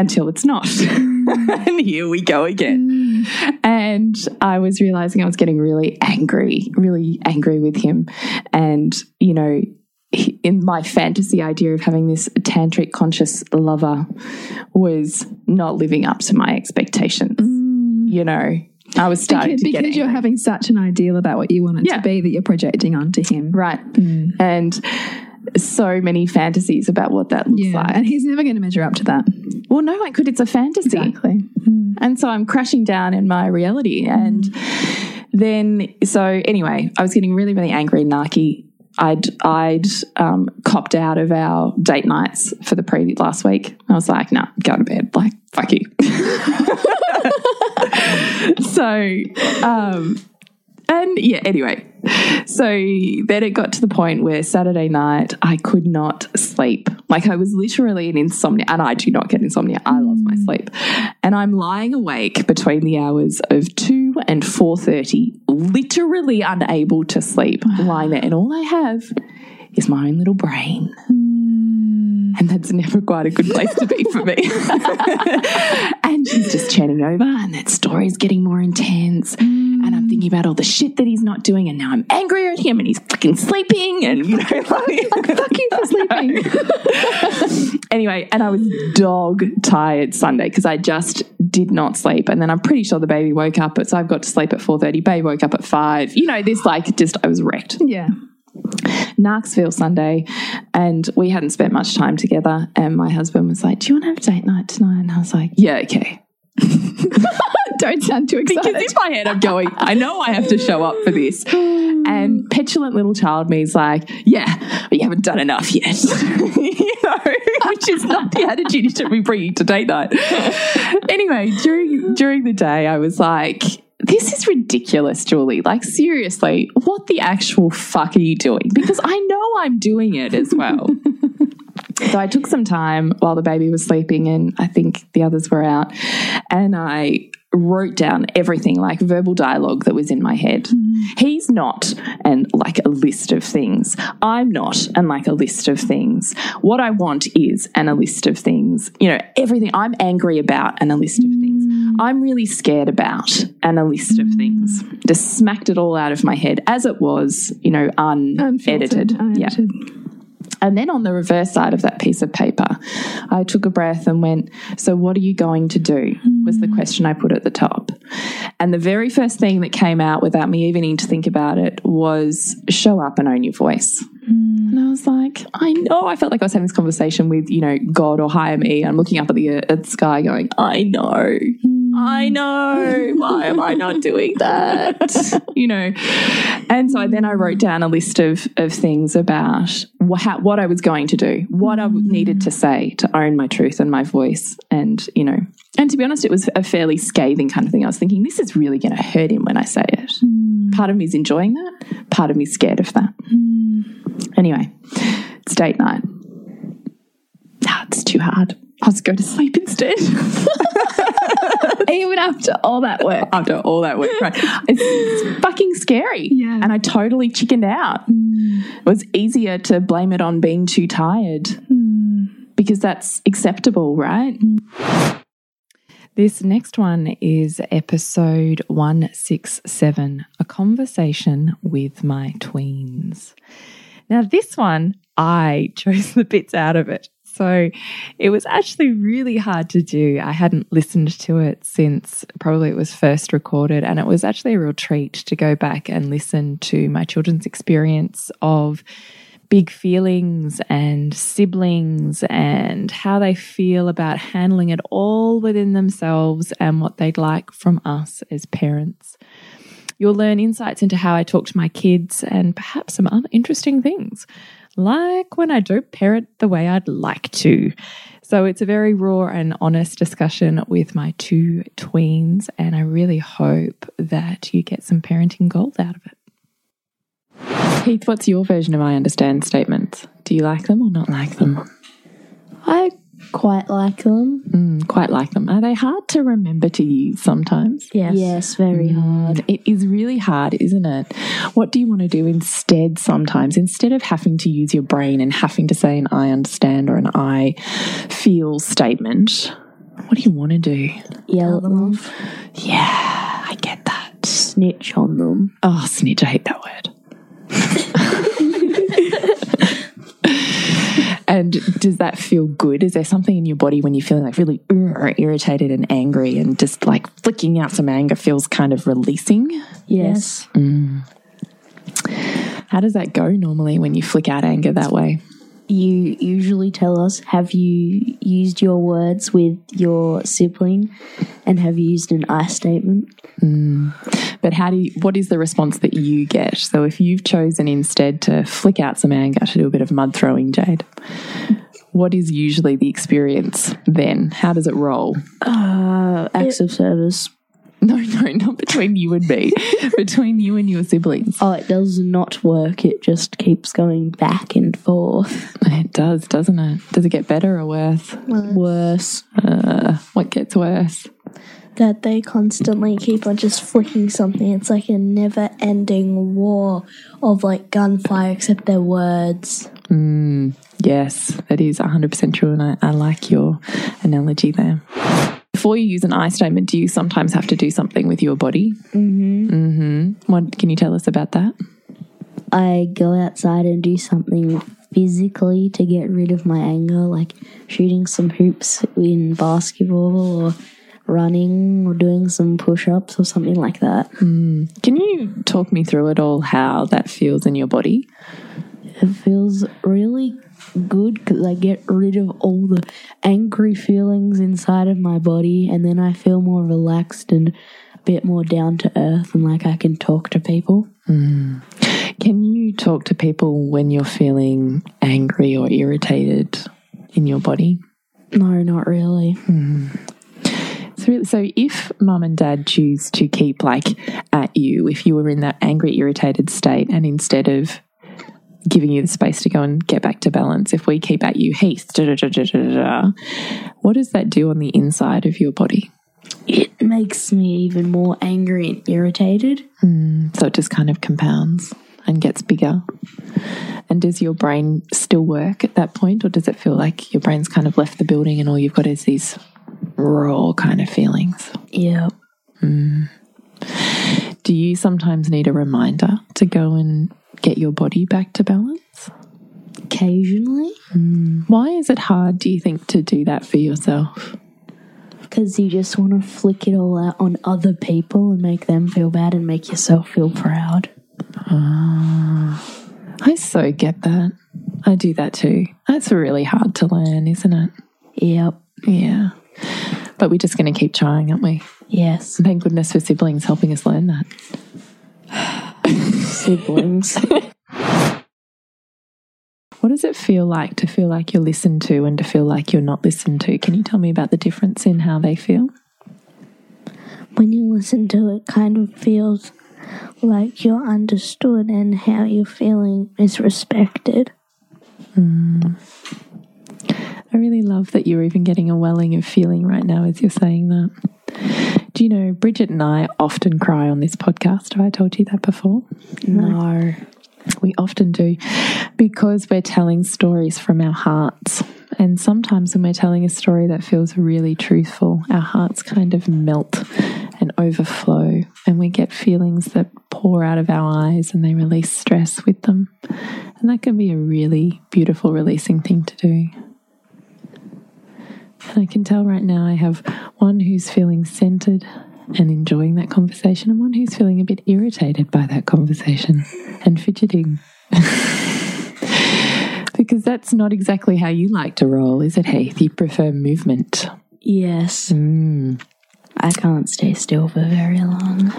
until it's not. and here we go again. Mm. And I was realizing I was getting really angry, really angry with him. And, you know, in my fantasy idea of having this tantric conscious lover was not living up to my expectations. Mm. You know, I was starting Because, to get because you're having such an ideal about what you want it Yeah. to be that you're projecting onto him. right. Mm. And so many fantasies about what that looks Yeah, like. and he's never going to measure up to that. Well, no one could. It's a fantasy. Exactly. And so I'm crashing down in my reality. And then, so anyway, I was getting really, really angry and narky. I'd, I'd um, copped out of our date nights for the previous last week. I was like, nah, go to bed. Like, fuck you. so, um, and yeah, anyway. So then it got to the point where Saturday night I could not sleep. Like I was literally in insomnia, and I do not get insomnia. I love my mm. sleep, and I'm lying awake between the hours of two and four thirty, literally unable to sleep, lying there, and all I have is my own little brain. Mm. And that's never quite a good place to be for me. and she's just chatting over, and that story's getting more intense. Mm. And I'm thinking about all the shit that he's not doing, and now I'm angry at him, and he's fucking sleeping, and you know, like, Fuck you for sleeping. anyway, and I was dog tired Sunday because I just did not sleep. And then I'm pretty sure the baby woke up at so I've got to sleep at 4:30. Baby woke up at five. You know, this like just I was wrecked. yeah. Knoxville Sunday, and we hadn't spent much time together. And my husband was like, "Do you want to have a date night tonight?" And I was like, "Yeah, okay." Don't sound too excited. Because in my head, I'm going, I know I have to show up for this. And petulant little child me is like, yeah, but you haven't done enough yet. you know, which is not the attitude you should be bringing to date night. anyway, during during the day, I was like, this is ridiculous, Julie. Like, seriously, what the actual fuck are you doing? Because I know I'm doing it as well. So I took some time while the baby was sleeping and I think the others were out and I wrote down everything like verbal dialogue that was in my head. Mm-hmm. He's not and like a list of things. I'm not and like a list of things. What I want is and a list of things. You know, everything I'm angry about and a list of things. Mm. I'm really scared about and a list of things. Mm. Just smacked it all out of my head as it was, you know, unedited. Unfiltered, Yeah. And then on the reverse side of that piece of paper, I took a breath and went, So, what are you going to do? was the question I put at the top. And the very first thing that came out without me even needing to think about it was show up and own your voice. And I was like, I know. I felt like I was having this conversation with, you know, God or higher me. I'm looking up at the, at the sky going, I know. I mm. know. Why am I not doing that? you know. And so then I wrote down a list of, of things about what, how, what I was going to do, what I needed to mm. say to own my truth and my voice. And, you know, and to be honest, it was a fairly scathing kind of thing. I was thinking, this is really going to hurt him when I say it. Mm. Part of me is enjoying that, part of me is scared of that. Anyway, it's date night. Ah, too hard. I'll just go to sleep instead. Even after all that work. After all that work, right? It's, it's fucking scary. Yeah. And I totally chickened out. Mm. It was easier to blame it on being too tired mm. because that's acceptable, right? Mm. This next one is episode 167 A Conversation with My Tweens. Now, this one, I chose the bits out of it. So it was actually really hard to do. I hadn't listened to it since probably it was first recorded, and it was actually a real treat to go back and listen to my children's experience of big feelings and siblings and how they feel about handling it all within themselves and what they'd like from us as parents. You'll learn insights into how I talk to my kids and perhaps some other interesting things, like when I don't parent the way I'd like to. So it's a very raw and honest discussion with my two tweens, and I really hope that you get some parenting gold out of it. Heath, what's your version of I understand statements? Do you like them or not like them? I quite like them. Mm, quite like them. Are they hard to remember to use sometimes? Yes. Yes, very hard. It is really hard, isn't it? What do you want to do instead sometimes? Instead of having to use your brain and having to say an I understand or an I feel statement, what do you want to do? Yell at them. Yeah, I get that. Snitch on them. Oh, snitch, I hate that word. and does that feel good? Is there something in your body when you're feeling like really uh, irritated and angry and just like flicking out some anger feels kind of releasing? Yes. How does that go normally when you flick out anger that way? You usually tell us have you used your words with your sibling and have you used an I statement? But how do you, what is the response that you get? So if you've chosen instead to flick out some anger to do a bit of mud throwing, Jade, what is usually the experience then? How does it roll? Uh, acts of service. No, no, not between you and me. between you and your siblings. Oh, it does not work. It just keeps going back and forth. It does, doesn't it? Does it get better or worse? Worse. Uh, what gets worse? That they constantly keep on just flicking something. It's like a never ending war of like gunfire, except their words. Mm, yes, that is 100% true. And I, I like your analogy there. Before you use an I statement, do you sometimes have to do something with your body? Mm-hmm. Mm-hmm. What can you tell us about that? I go outside and do something physically to get rid of my anger, like shooting some hoops in basketball or running or doing some push ups or something like that. Hmm. Can you talk me through it all, how that feels in your body? It feels really good because I get rid of all the angry feelings inside of my body and then I feel more relaxed and a bit more down to earth and like I can talk to people. Hmm. Can you talk to people when you're feeling angry or irritated in your body? No, not really. So, really- so if mum and dad choose to keep like at you, if you were in that angry, irritated state, and instead of giving you the space to go and get back to balance, if we keep at you, Heath, da, da, da, da, da, da, da, what does that do on the inside of your body? It makes me even more angry and irritated. Mm, so it just kind of compounds and gets bigger. And does your brain still work at that point, or does it feel like your brain's kind of left the building and all you've got is these raw kind of feelings? Yeah. Mm. Do you sometimes need a reminder to go and get your body back to balance? Occasionally. Mm. Why is it hard, do you think, to do that for yourself? Because you just want to flick it all out on other people and make them feel bad and make yourself feel proud. Ah. I so get that. I do that too. That's really hard to learn, isn't it? Yep. Yeah. But we're just going to keep trying, aren't we? Yes. Thank goodness for siblings helping us learn that. Siblings. What does it feel like to feel like you're listened to and to feel like you're not listened to? Can you tell me about the difference in how they feel? When you listen to it, kind of feels like you're understood and how you're feeling is respected. Hmm. I really love that you're even getting a welling of feeling right now as you're saying that. Do you know, Bridget and I often cry on this podcast. Have I told you that before? no. We often do because we're telling stories from our hearts. And sometimes when we're telling a story that feels really truthful, our hearts kind of melt and overflow, and we get feelings that pour out of our eyes and they release stress with them. And that can be a really beautiful releasing thing to do. And I can tell right now I have one who's feeling centered and enjoying that conversation, and one who's feeling a bit irritated by that conversation and fidgeting. because that's not exactly how you like to roll, is it, Heath? You prefer movement. Yes. Mm. I can't stay still for very long.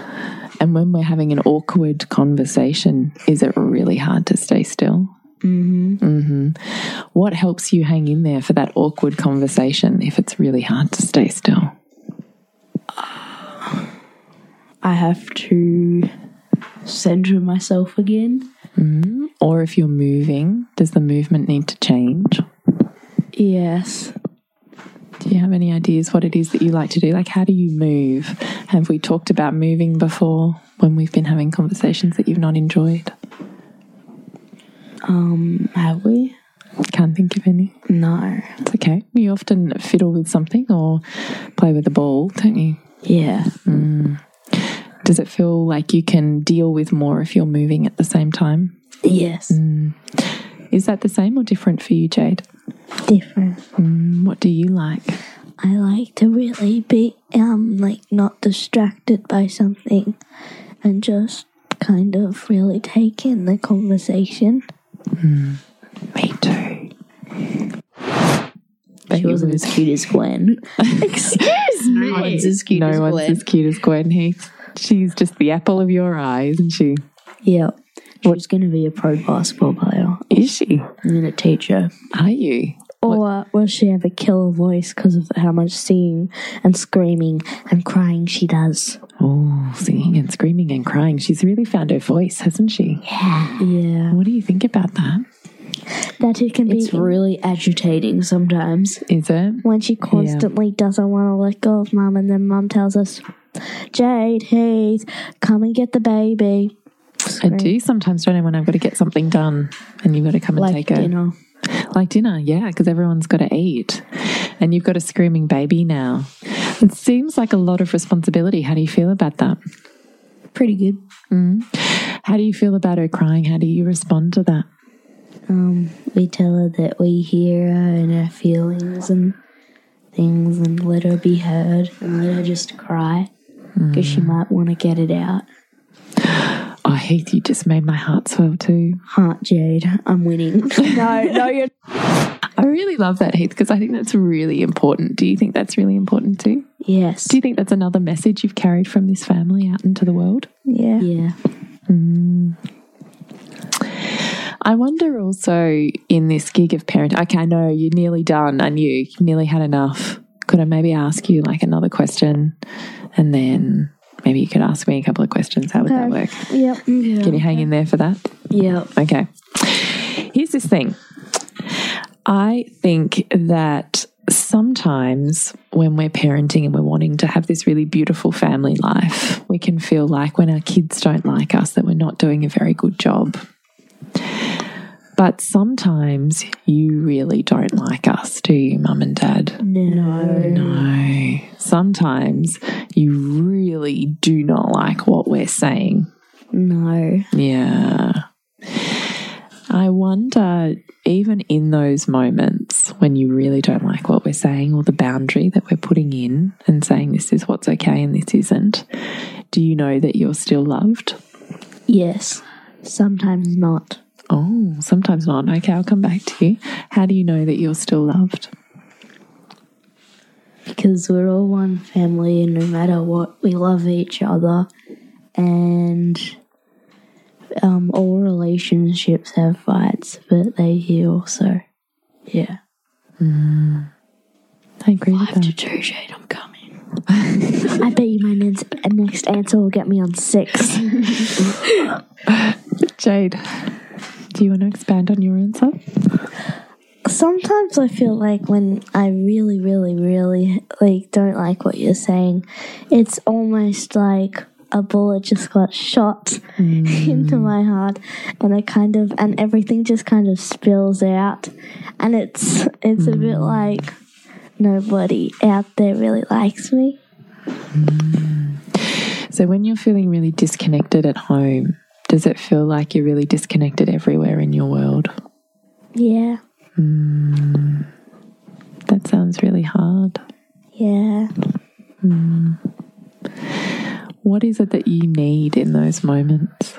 And when we're having an awkward conversation, is it really hard to stay still? Mm-hmm. hmm What helps you hang in there for that awkward conversation if it's really hard to stay still? I have to center myself again. Or if you're moving, does the movement need to change? Yes. Do you have any ideas what it is that you like to do? Like, how do you move? Have we talked about moving before when we've been having conversations that you've not enjoyed? Um, have we? Can't think of any. No. It's okay. You often fiddle with something or play with a ball, don't you? Yeah. Does it feel like you can deal with more if you're moving at the same time? Yes. Is that the same or different for you, Jade? Different. Mm, What do you like? I like to really be um like not distracted by something and just kind of really take in the conversation. Mm. Me too. But She wasn't as cute as Gwen. Excuse me. No one's as cute no as one's Gwen. as cute as Gwen Heath. She's just the apple of your eye, isn't she? Yeah. She's going to be a pro basketball player. Is she? I'm going to teach her. Are you? Or will she have a killer voice because of how much singing and screaming and crying she does? Oh, singing and screaming and crying. She's really found her voice, hasn't she? Yeah. Yeah. What do you think about that? That it can be It's really agitating sometimes. Is it? when she constantly doesn't want to let go of mum, and then mum tells us, Jade, Heath, come and get the baby. I do sometimes, don't I, when I've got to get something done and you've got to come and Like take a dinner. Like dinner, yeah, because everyone's got to eat. And you've got a screaming baby now. It seems like a lot of responsibility. How do you feel about that? Pretty good. How do you feel about her crying? How do you respond to that? Um, we tell her that we hear her and her feelings and things and let her be heard and let her just cry because she might want to get it out. Oh, Heath, you just made my heart swell too. Heart Jade, I'm winning. no, no, you're. I really love that, Heath, because I think that's really important. Do you think that's really important too? Yes. Do you think that's another message you've carried from this family out into the world? Yeah. Yeah. Mm. I wonder also in this gig of parenting. Okay, I know you're nearly done. I knew you nearly had enough. Could I maybe ask you like another question, and then maybe you could ask me a couple of questions? How would that work? Yep. Can you hang in there for that? Yeah. Okay. Here's this thing. I think that sometimes when we're parenting and we're wanting to have this really beautiful family life, we can feel like when our kids don't like us that we're not doing a very good job. But sometimes you really don't like us, do you, mum and dad? No. No. Sometimes you really do not like what we're saying. No. Yeah. I wonder, even in those moments when you really don't like what we're saying or the boundary that we're putting in and saying this is what's okay and this isn't, do you know that you're still loved? Yes. Sometimes not. Oh, sometimes not. Okay, I'll come back to you. How do you know that you're still loved? Because we're all one family and no matter what, we love each other. And um, all relationships have fights, but they heal. So, yeah. I agree Five to two, Jade, I'm coming. I bet you my next, next answer will get me on six. Jade, do you want to expand on your answer? Sometimes I feel like when I really, really, really like don't like what you're saying, it's almost like a bullet just got shot into mm. my heart, and I kind of and everything just kind of spills out, and it's it's a bit mm. like nobody out there really likes me. Mm. So, when you're feeling really disconnected at home, does it feel like you're really disconnected everywhere in your world? Yeah, hmm. That sounds really hard. yeah. Hmm. What is it that you need in those moments?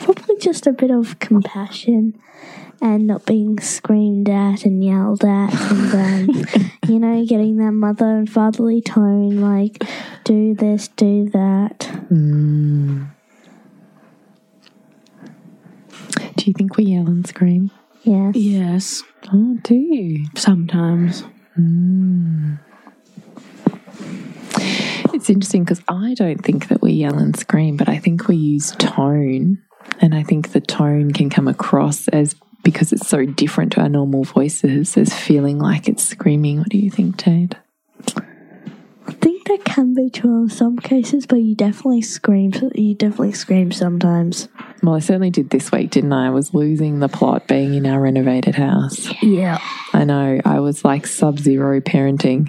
Probably just a bit of compassion and not being screamed at and yelled at and um, you know getting that mother and fatherly tone like do this do that hmm. Do you think we yell and scream? yes Yes. Oh, do you? Sometimes. Hmm. It's interesting because I don't think that we yell and scream, but I think we use tone. And I think the tone can come across as because it's so different to our normal voices as feeling like it's screaming. What do you think, Jade? I think that can be true in some cases but you definitely scream you definitely scream sometimes Well, I certainly did this week, didn't I? I was losing the plot being in our renovated house. Yeah. I know. I was like sub zero parenting.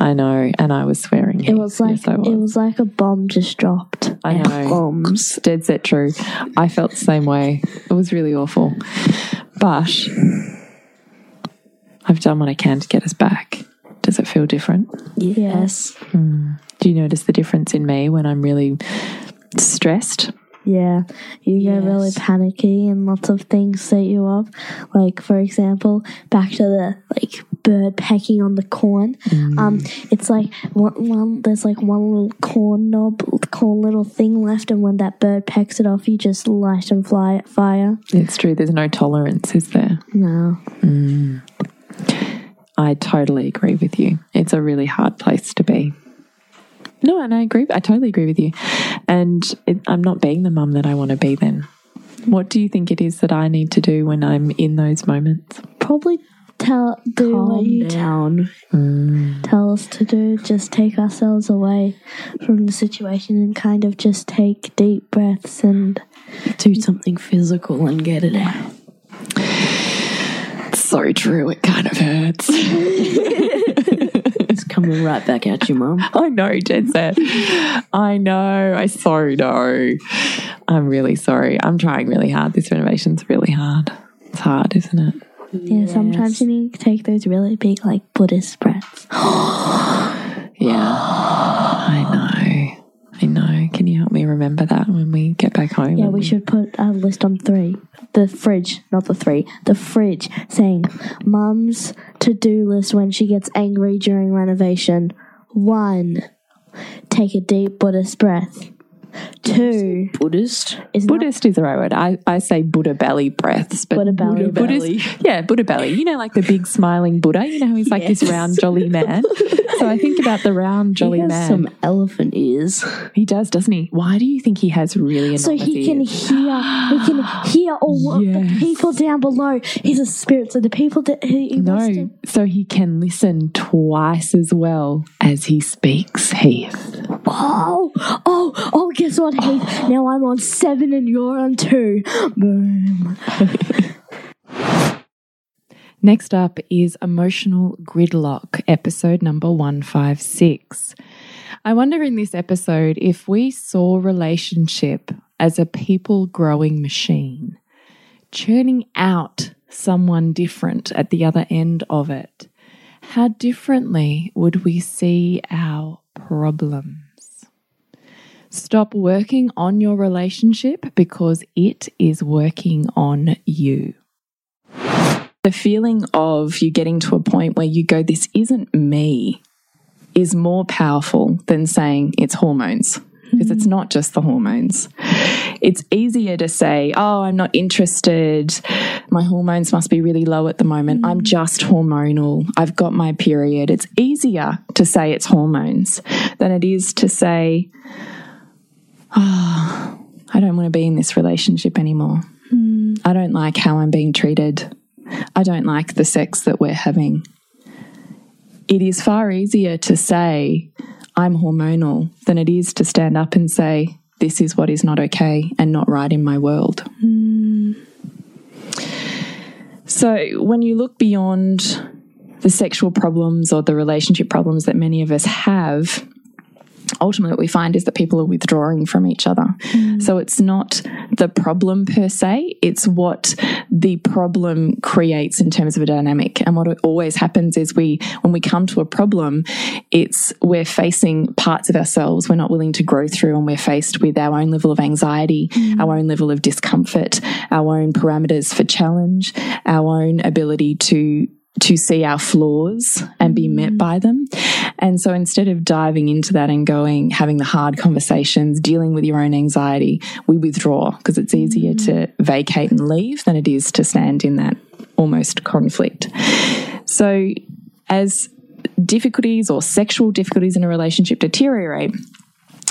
I know. And I was swearing. it was like yes, was. it was like a bomb just dropped I know. Bombs. Dead set true. I felt the same way. It was really awful. But I've done what I can to get us back. Does it feel different? yes hmm. Do you notice the difference in me when I'm really stressed? Yeah, you get really panicky and lots of things set you off. Like for example, back to the like bird pecking on the corn. Hmm. Um, it's like one, one there's like one little corn knob, corn little thing left, and when that bird pecks it off, you just light and fly fire. It's true. There's no tolerance, is there? No, hmm. I totally agree with you. It's a really hard place to be. No, and I agree. I totally agree with you. And it, I'm not being the mum that I want to be then. What do you think it is that I need to do when I'm in those moments? Probably tell do what Calm you t- down. Mm. tell us to do. Just take ourselves away from the situation and kind of just take deep breaths and Do something physical and get it out. So true. It kind of hurts. It's coming right back at you, mum. I know, Jen said. I know. I so know. I'm really sorry. I'm trying really hard. This renovation's really hard. It's hard, isn't it? yeah. Sometimes you need to take those really big like Buddhist breaths. Yeah. I know. I know. Can you help me remember that when we get back home? Yeah, we should put a list on three. The fridge, not the three. The fridge saying mum's to do list when she gets angry during renovation. One, take a deep Buddhist breath. Two Buddhist. is not Buddhist is the right word. I, I say Buddha belly breaths, but Buddha belly. Buddhist, yeah, Buddha belly. You know, like the big smiling Buddha. You know how he's like this round jolly man. so I think about the round jolly He has man. some elephant ears. he does, doesn't he? Why do you think he has really so he can ears? hear he can hear all of the people down below. He's a spirit, so the people that he, he No, so he can listen twice as well as he speaks, Heath. Oh, oh, oh! Guess what, Heath? Now I'm on seven and you're on two. Boom. Next up is Emotional Gridlock, episode number 156. I wonder in this episode if we saw relationship as a people growing machine, churning out someone different at the other end of it, how differently would we see our problems? Stop working on your relationship because it is working on you. The feeling of you getting to a point where you go, This isn't me, is more powerful than saying it's hormones. Because it's mm-hmm. not just the hormones. It's easier to say, Oh, I'm not interested. My hormones must be really low at the moment. I'm mm-hmm. just hormonal. I've got my period. It's easier to say it's hormones than it is to say, Oh, I don't want to be in this relationship anymore. Hmm. I don't like how I'm being treated. I don't like the sex that we're having. It is far easier to say, I'm hormonal, than it is to stand up and say, this is what is not okay and not right in my world. Hmm. So, when you look beyond the sexual problems or the relationship problems that many of us have, ultimately what we find is that people are withdrawing from each other. Hmm. So it's not the problem per se, it's what the problem creates in terms of a dynamic. And what always happens is we when we come to a problem, it's we're facing parts of ourselves we're not willing to grow through and we're faced with our own level of anxiety, hmm. our own level of discomfort, our own parameters for challenge, our own ability to to see our flaws and be met mm. by them. And so instead of diving into that and going, having the hard conversations, dealing with your own anxiety, we withdraw because it's easier to mm. vacate and leave than it is to stand in that almost conflict. So as difficulties or sexual difficulties in a relationship deteriorate,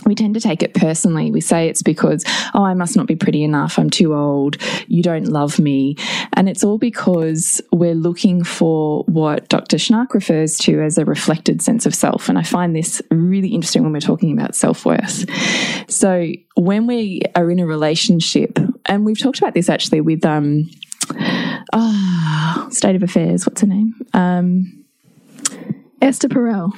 we tend to take it personally. We say it's because, oh, I must not be pretty enough. I'm too old. You don't love me. And it's all because we're looking for what Dr. Schnarch refers to as a reflected sense of self. And I find this really interesting when we're talking about self worth. So when we are in a relationship, and we've talked about this actually with, um, ah, State of Affairs, what's her name? Um, Esther Perel.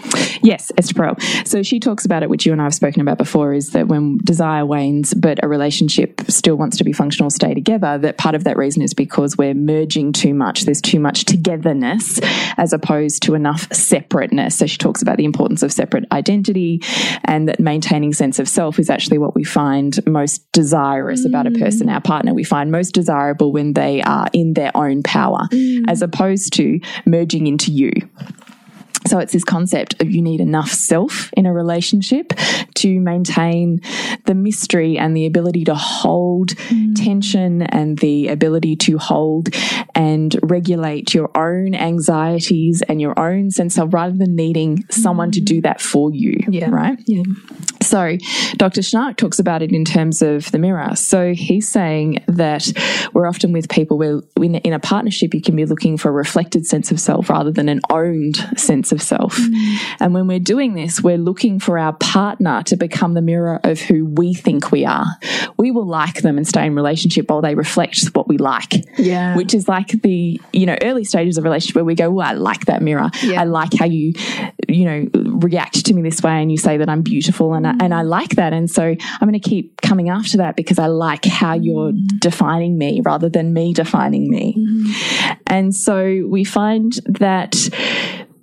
Yes, Esther Perel. So she talks about it, which you and I have spoken about before, is that when desire wanes, but a relationship still wants to be functional, stay together, that part of that reason is because we're merging too much. There's too much togetherness as opposed to enough separateness. So she talks about the importance of separate identity and that maintaining sense of self is actually what we find most desirous about a mm. person, our partner. We find most desirable when they are in their own power mm. as opposed to merging into you. So it's this concept of you need enough self in a relationship to maintain the mystery and the ability to hold mm. tension and the ability to hold and regulate your own anxieties and your own sense of rather than needing someone to do mm. that for you. Yeah. Right? Yeah. So, Dr. Schnarch talks about it in terms of the mirror. So, he's saying that we're often with people where in, in a partnership, you can be looking for a reflected sense of self rather than an owned sense of self. Mm. And when we're doing this, we're looking for our partner to become the mirror of who we think we are. We will like them and stay in relationship while they reflect what we like. Yeah. Which is like the, you know, early stages of relationship where we go, well, I like that mirror. Yeah. I like how you, you know, react to me this way and you say that I'm beautiful and I, and I like that. And so I'm going to keep coming after that because I like how mm-hmm. you're defining me rather than me defining me. Mm-hmm. And so we find that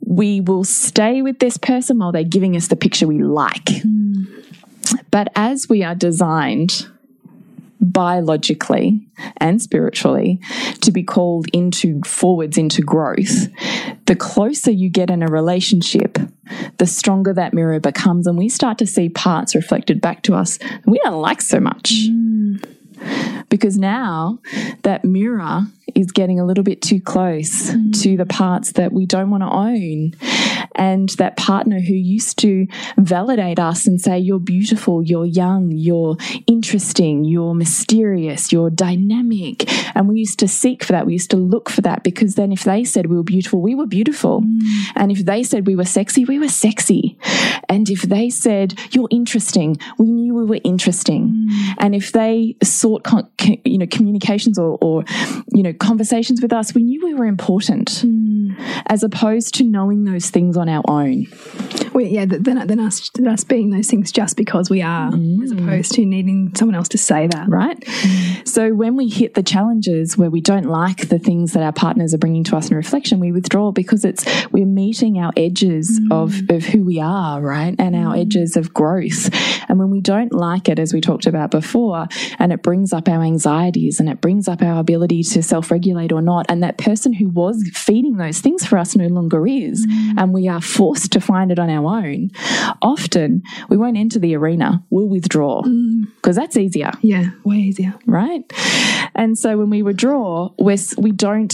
we will stay with this person while they're giving us the picture we like. Mm. But as we are designed biologically and spiritually to be called into forwards into growth, the closer you get in a relationship, the stronger that mirror becomes. And we start to see parts reflected back to us we don't like so much. Mm. Because now that mirror is getting a little bit too close mm. to the parts that we don't want to own. And that partner who used to validate us and say, You're beautiful, you're young, you're interesting, you're mysterious, you're dynamic. And we used to seek for that. We used to look for that because then if they said we were beautiful, we were beautiful. Mm. And if they said we were sexy, we were sexy. And if they said you're interesting, we knew we were interesting. Mm. And if they sought, con- co- you know, communications or, or, you know, conversations with us, we knew we were important, hmm. as opposed to knowing those things on our own. Well, yeah, th- then, then us, us being those things just because we are, as hmm. opposed to needing someone else to say that. right? Hmm. So when we hit the challenges where we don't like the things that our partners are bringing to us in reflection, we withdraw because it's we're meeting our edges of of who we are, right, and our edges of growth. And when we don't like it, as we talked about before, and it brings up our anxieties and it brings up our ability to self regulate or not, and that person who was feeding those things for us no longer is, mm. and we are forced to find it on our own. Often we won't enter the arena; we'll withdraw mm. because that's easier Yeah, way easier. right? And so when we withdraw, we're, we don't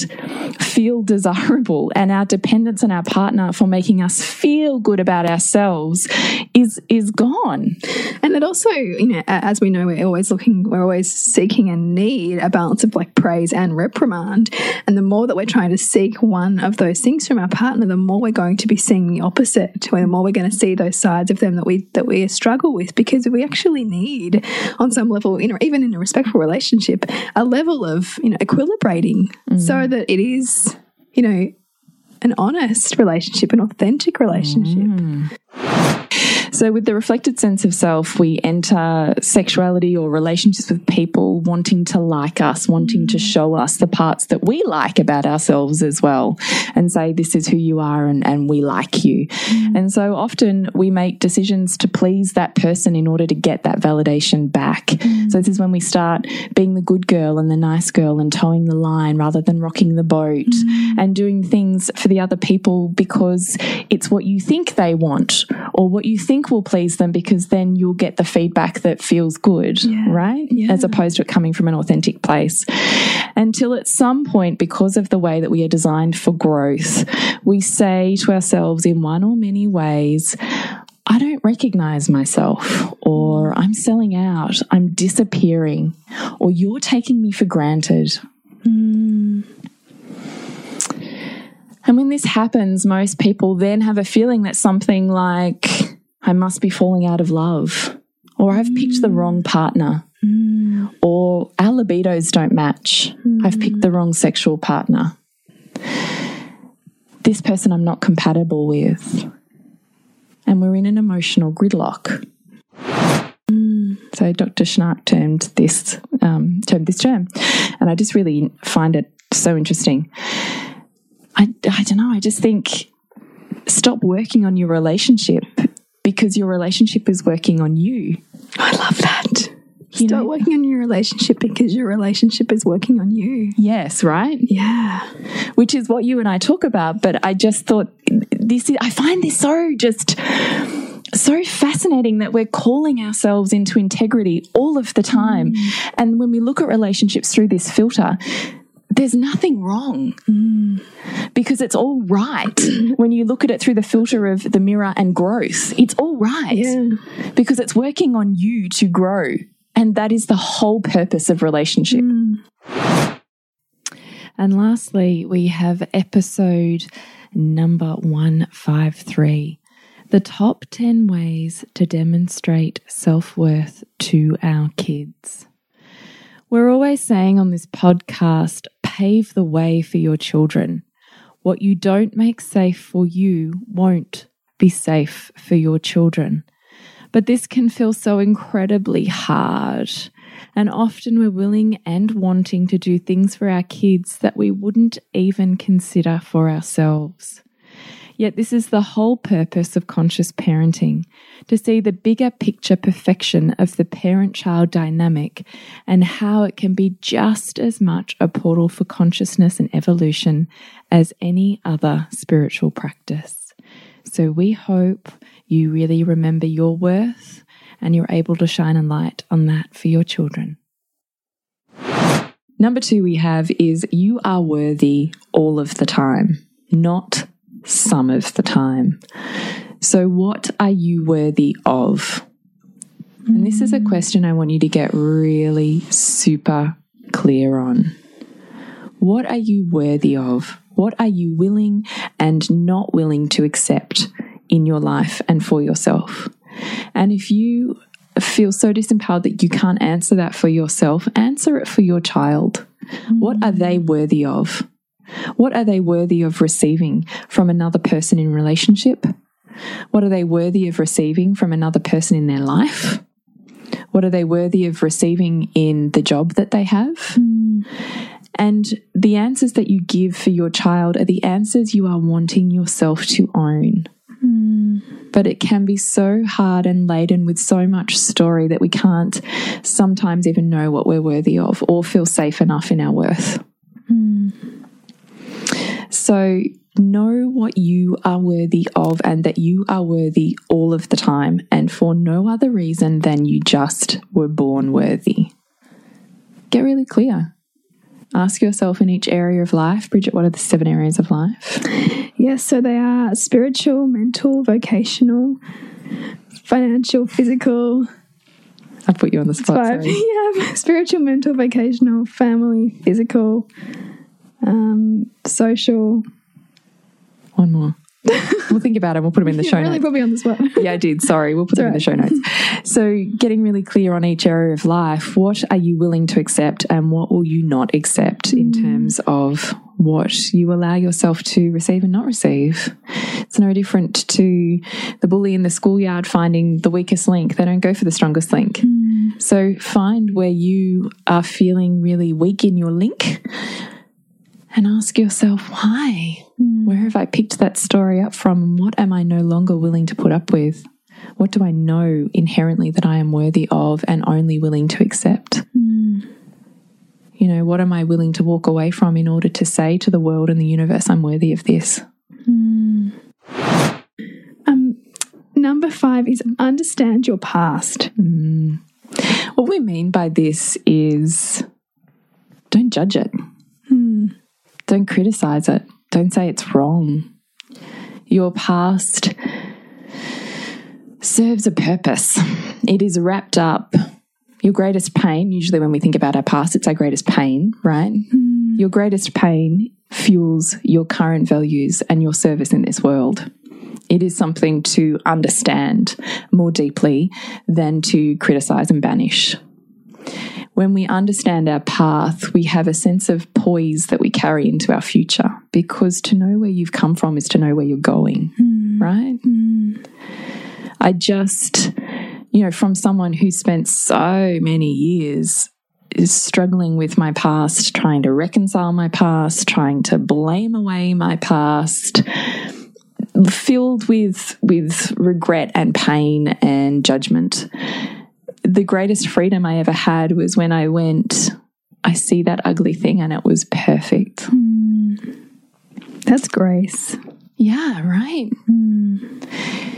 feel desirable, and our dependence on our partner for making us feel good about ourselves is is gone. And it also, you know, as we know, we're always looking, we're always seeking and need a balance of like praise and reprimand. And the more that we're trying to seek one of those things from our partner, the more we're going to be seeing the opposite. The more we're going to see those sides of them that we that we struggle with, because we actually need, on some level, you know, even in a respectful relationship, a level of you know equilibrating, mm. so that it is, you know, an honest relationship, an authentic relationship. Mm. So, with the reflected sense of self, we enter sexuality or relationships with people wanting to like us, wanting to mm. show us the parts that we like about ourselves as well, and say, This is who you are, and, and we like you. Mm. And so, often we make decisions to please that person in order to get that validation back. Mm. So, this is when we start being the good girl and the nice girl and toeing the line rather than rocking the boat and doing things for the other people because it's what you think they want or what you think will please them because then you'll get the feedback that feels good, right? As opposed to it coming from an authentic place. Until at some point, because of the way that we are designed for growth, we say to ourselves in one or many ways, I don't recognize myself, or I'm selling out, I'm disappearing, or you're taking me for granted. Hmm. And when this happens, most people then have a feeling that something like, I must be falling out of love, or I've picked the mm. wrong partner, mm. or our libidos don't match, I've picked the mm. wrong sexual partner. This person I'm not compatible with. And we're in an emotional gridlock. So Dr. Schnarch termed this um, termed this term, and I just really find it so interesting. I, I don't know. I just think stop working on your relationship because your relationship is working on you. I love that. You Start know- working on your relationship because your relationship is working on you. Yes, right? Yeah. Which is what you and I talk about. But I just thought this is, I find this so just so fascinating that we're calling ourselves into integrity all of the time. Mm. And when we look at relationships through this filter, there's nothing wrong because it's all right mm. when you look at it through the filter of the mirror and growth. It's all right because it's working on you to grow. And that is the whole purpose of relationship. Mm. And lastly, we have episode number 153 the top 10 ways to demonstrate self worth to our kids. We're always saying on this podcast pave the way for your children. What you don't make safe for you won't be safe for your children. But this can feel so incredibly hard. And often we're willing and wanting to do things for our kids that we wouldn't even consider for ourselves. Yet, this is the whole purpose of conscious parenting to see the bigger picture perfection of the parent child dynamic and how it can be just as much a portal for consciousness and evolution as any other spiritual practice. So, we hope you really remember your worth and you're able to shine a light on that for your children. Number two, we have is you are worthy all of the time, not some of the time. So, what are you worthy of? And this is a question I want you to get really super clear on. What are you worthy of? What are you willing and not willing to accept in your life and for yourself? And if you feel so disempowered that you can't answer that for yourself, answer it for your child. What are they worthy of? What are they worthy of receiving from another person in relationship? What are they worthy of receiving from another person in their life? What are they worthy of receiving in the job that they have? And the answers that you give for your child are the answers you are wanting yourself to own. But it can be so hard and laden with so much story that we can't sometimes even know what we're worthy of or feel safe enough in our worth. So, know what you are worthy of and that you are worthy all of the time and for no other reason than you just were born worthy. Get really clear. Ask yourself in each area of life, Bridget, what are the seven areas of life? Yes, so they are spiritual, mental, vocational, financial, physical. I put you on the spot. Five. Yeah, spiritual, mental, vocational, family, physical, um, social. One more. we'll think about it. We'll put them in the You show really notes. put me on the spot. Yeah, I did. Sorry. We'll put them in the show notes. So, getting really clear on each area of life, what are you willing to accept and what will you not accept in terms of what you allow yourself to receive and not receive? It's no different to the bully in the schoolyard finding the weakest link. They don't go for the strongest link. So, find where you are feeling really weak in your link and ask yourself why. Hmm. Where have I picked that story up from? What am I no longer willing to put up with? What do I know inherently that I am worthy of and only willing to accept? Hmm. You know, what am I willing to walk away from in order to say to the world and the universe, I'm worthy of this? Hmm. Um, number five is understand your past. What we mean by this is don't judge it, don't criticize it, don't say it's wrong. Your past serves a purpose, it is wrapped up. Your greatest pain, usually when we think about our past, it's our greatest pain, right? Hmm. Your greatest pain fuels your current values and your service in this world. It is something to understand more deeply than to criticize and banish. When we understand our path, we have a sense of poise that we carry into our future because to know where you've come from is to know where you're going, hmm. right? Hmm. I just, you know, from someone who spent so many years is struggling with my past, trying to reconcile my past, trying to blame away my past, filled with with regret and pain and judgment. The greatest freedom I ever had was when I went, I see that ugly thing and it was perfect. Hmm. That's grace. Yeah, right. Hmm.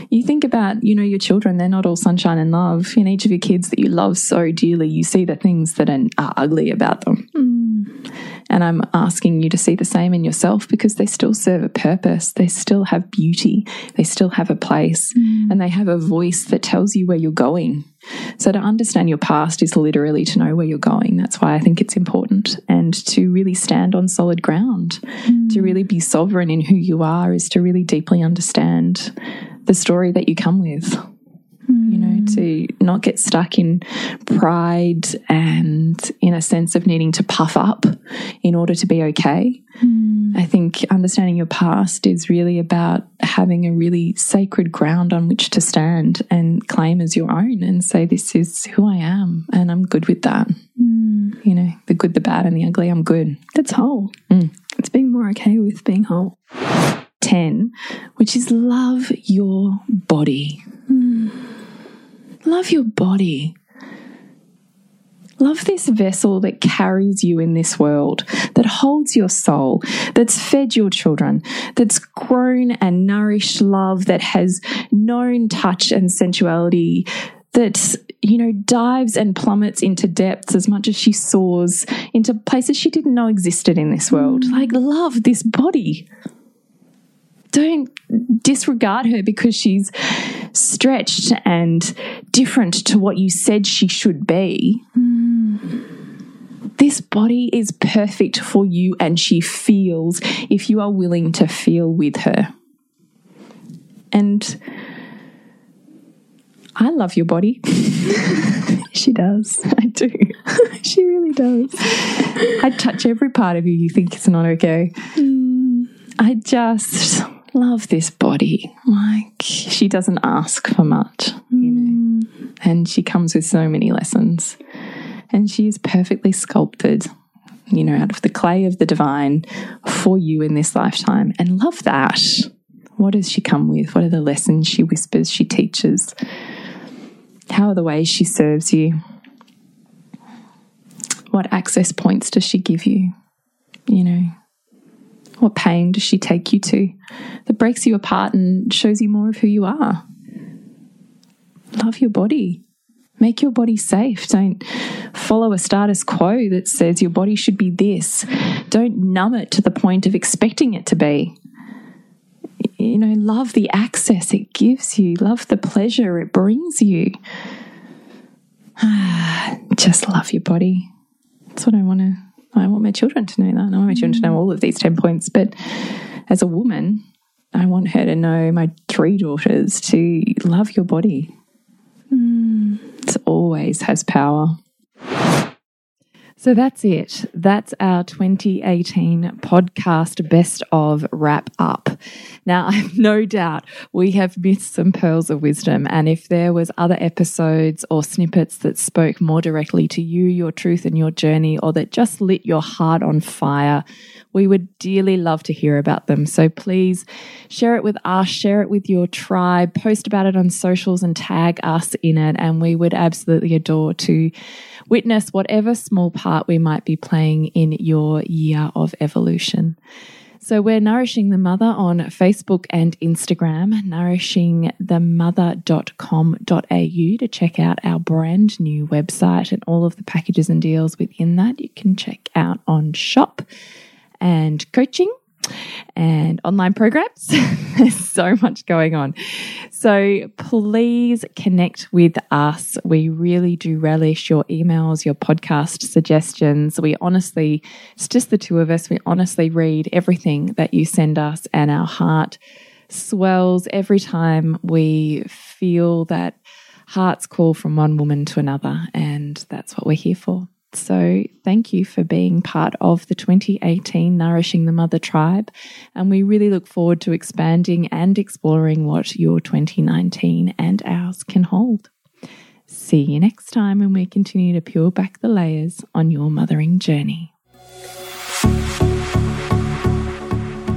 You think about, you know, your children, they're not all sunshine and love. In each of your kids that you love so dearly, you see the things that are, are ugly about them. Hmm. And I'm asking you to see the same in yourself because they still serve a purpose. They still have beauty. They still have a place and they have a voice that tells you where you're going. So to understand your past is literally to know where you're going. That's why I think it's important. And to really stand on solid ground, to mm. really be sovereign in who you are, is to really deeply understand the story that you come with you know, hmm. to not get stuck in pride and in a sense of needing to puff up in order to be okay. Hmm. I think understanding your past is really about having a really sacred ground on which to stand and claim as your own and say, This is who I am, and I'm good with that. Hmm. You know, the good, the bad, and the ugly, I'm good. That's whole. Mm. It's being more okay with being whole. 10, which is love your body. Love your body. Love this vessel that carries you in this world, that holds your soul, that's fed your children, that's grown and nourished love, that has known touch and sensuality, that, you know, dives and plummets into depths as much as she soars into places she didn't know existed in this world. Mm. Like, love this body don't disregard her because she's stretched and different to what you said she should be. This body is perfect for you and she feels if you are willing to feel with her. And I love your body. She does. I do. She really does. I touch every part of you you think it's not okay. Mm. I just love this body. Like, she doesn't ask for much, you know, hmm. and she comes with so many lessons. And she is perfectly sculpted, you know, out of the clay of the divine for you in this lifetime. And love that. What does she come with? What are the lessons she whispers, she teaches? How are the ways she serves you? What access points does she give you? You know, what pain does she take you to that breaks you apart and shows you more of who you are? Love your body. Make your body safe. Don't follow a status quo that says your body should be this. Don't numb it to the point of expecting it to be. You know, love the access it gives you, love the pleasure it brings you. Just love your body. That's what I want to. I want my children to know that. And I want my children to know mm. all of these 10 points. But as a woman, I want her to know, my three daughters, to love your body. Mm. It always has power. So that's it. That's our 2018 podcast best of wrap up. Now, I've no doubt we have missed some pearls of wisdom. And if there was other episodes or snippets that spoke more directly to you, your truth and your journey, or that just lit your heart on fire, we would dearly love to hear about them. So please share it with us, share it with your tribe, post about it on socials and tag us in it. And we would absolutely adore to witness whatever small part we might be playing in your year of evolution. So we're Nourishing the Mother on Facebook and Instagram, nourishingthemother.com.au to check out our brand new website and all of the packages and deals within that. You can check out on shop and coaching and online programs. There's so much going on. So please connect with us. We really do relish your emails, your podcast suggestions. We honestly, it's just the two of us, we honestly read everything that you send us, and our heart swells every time we feel that heart's call from one woman to another. And that's what we're here for. So, thank you for being part of the 2018 Nourishing the Mother tribe. And we really look forward to expanding and exploring what your 2019 and ours can hold. See you next time when we continue to peel back the layers on your mothering journey.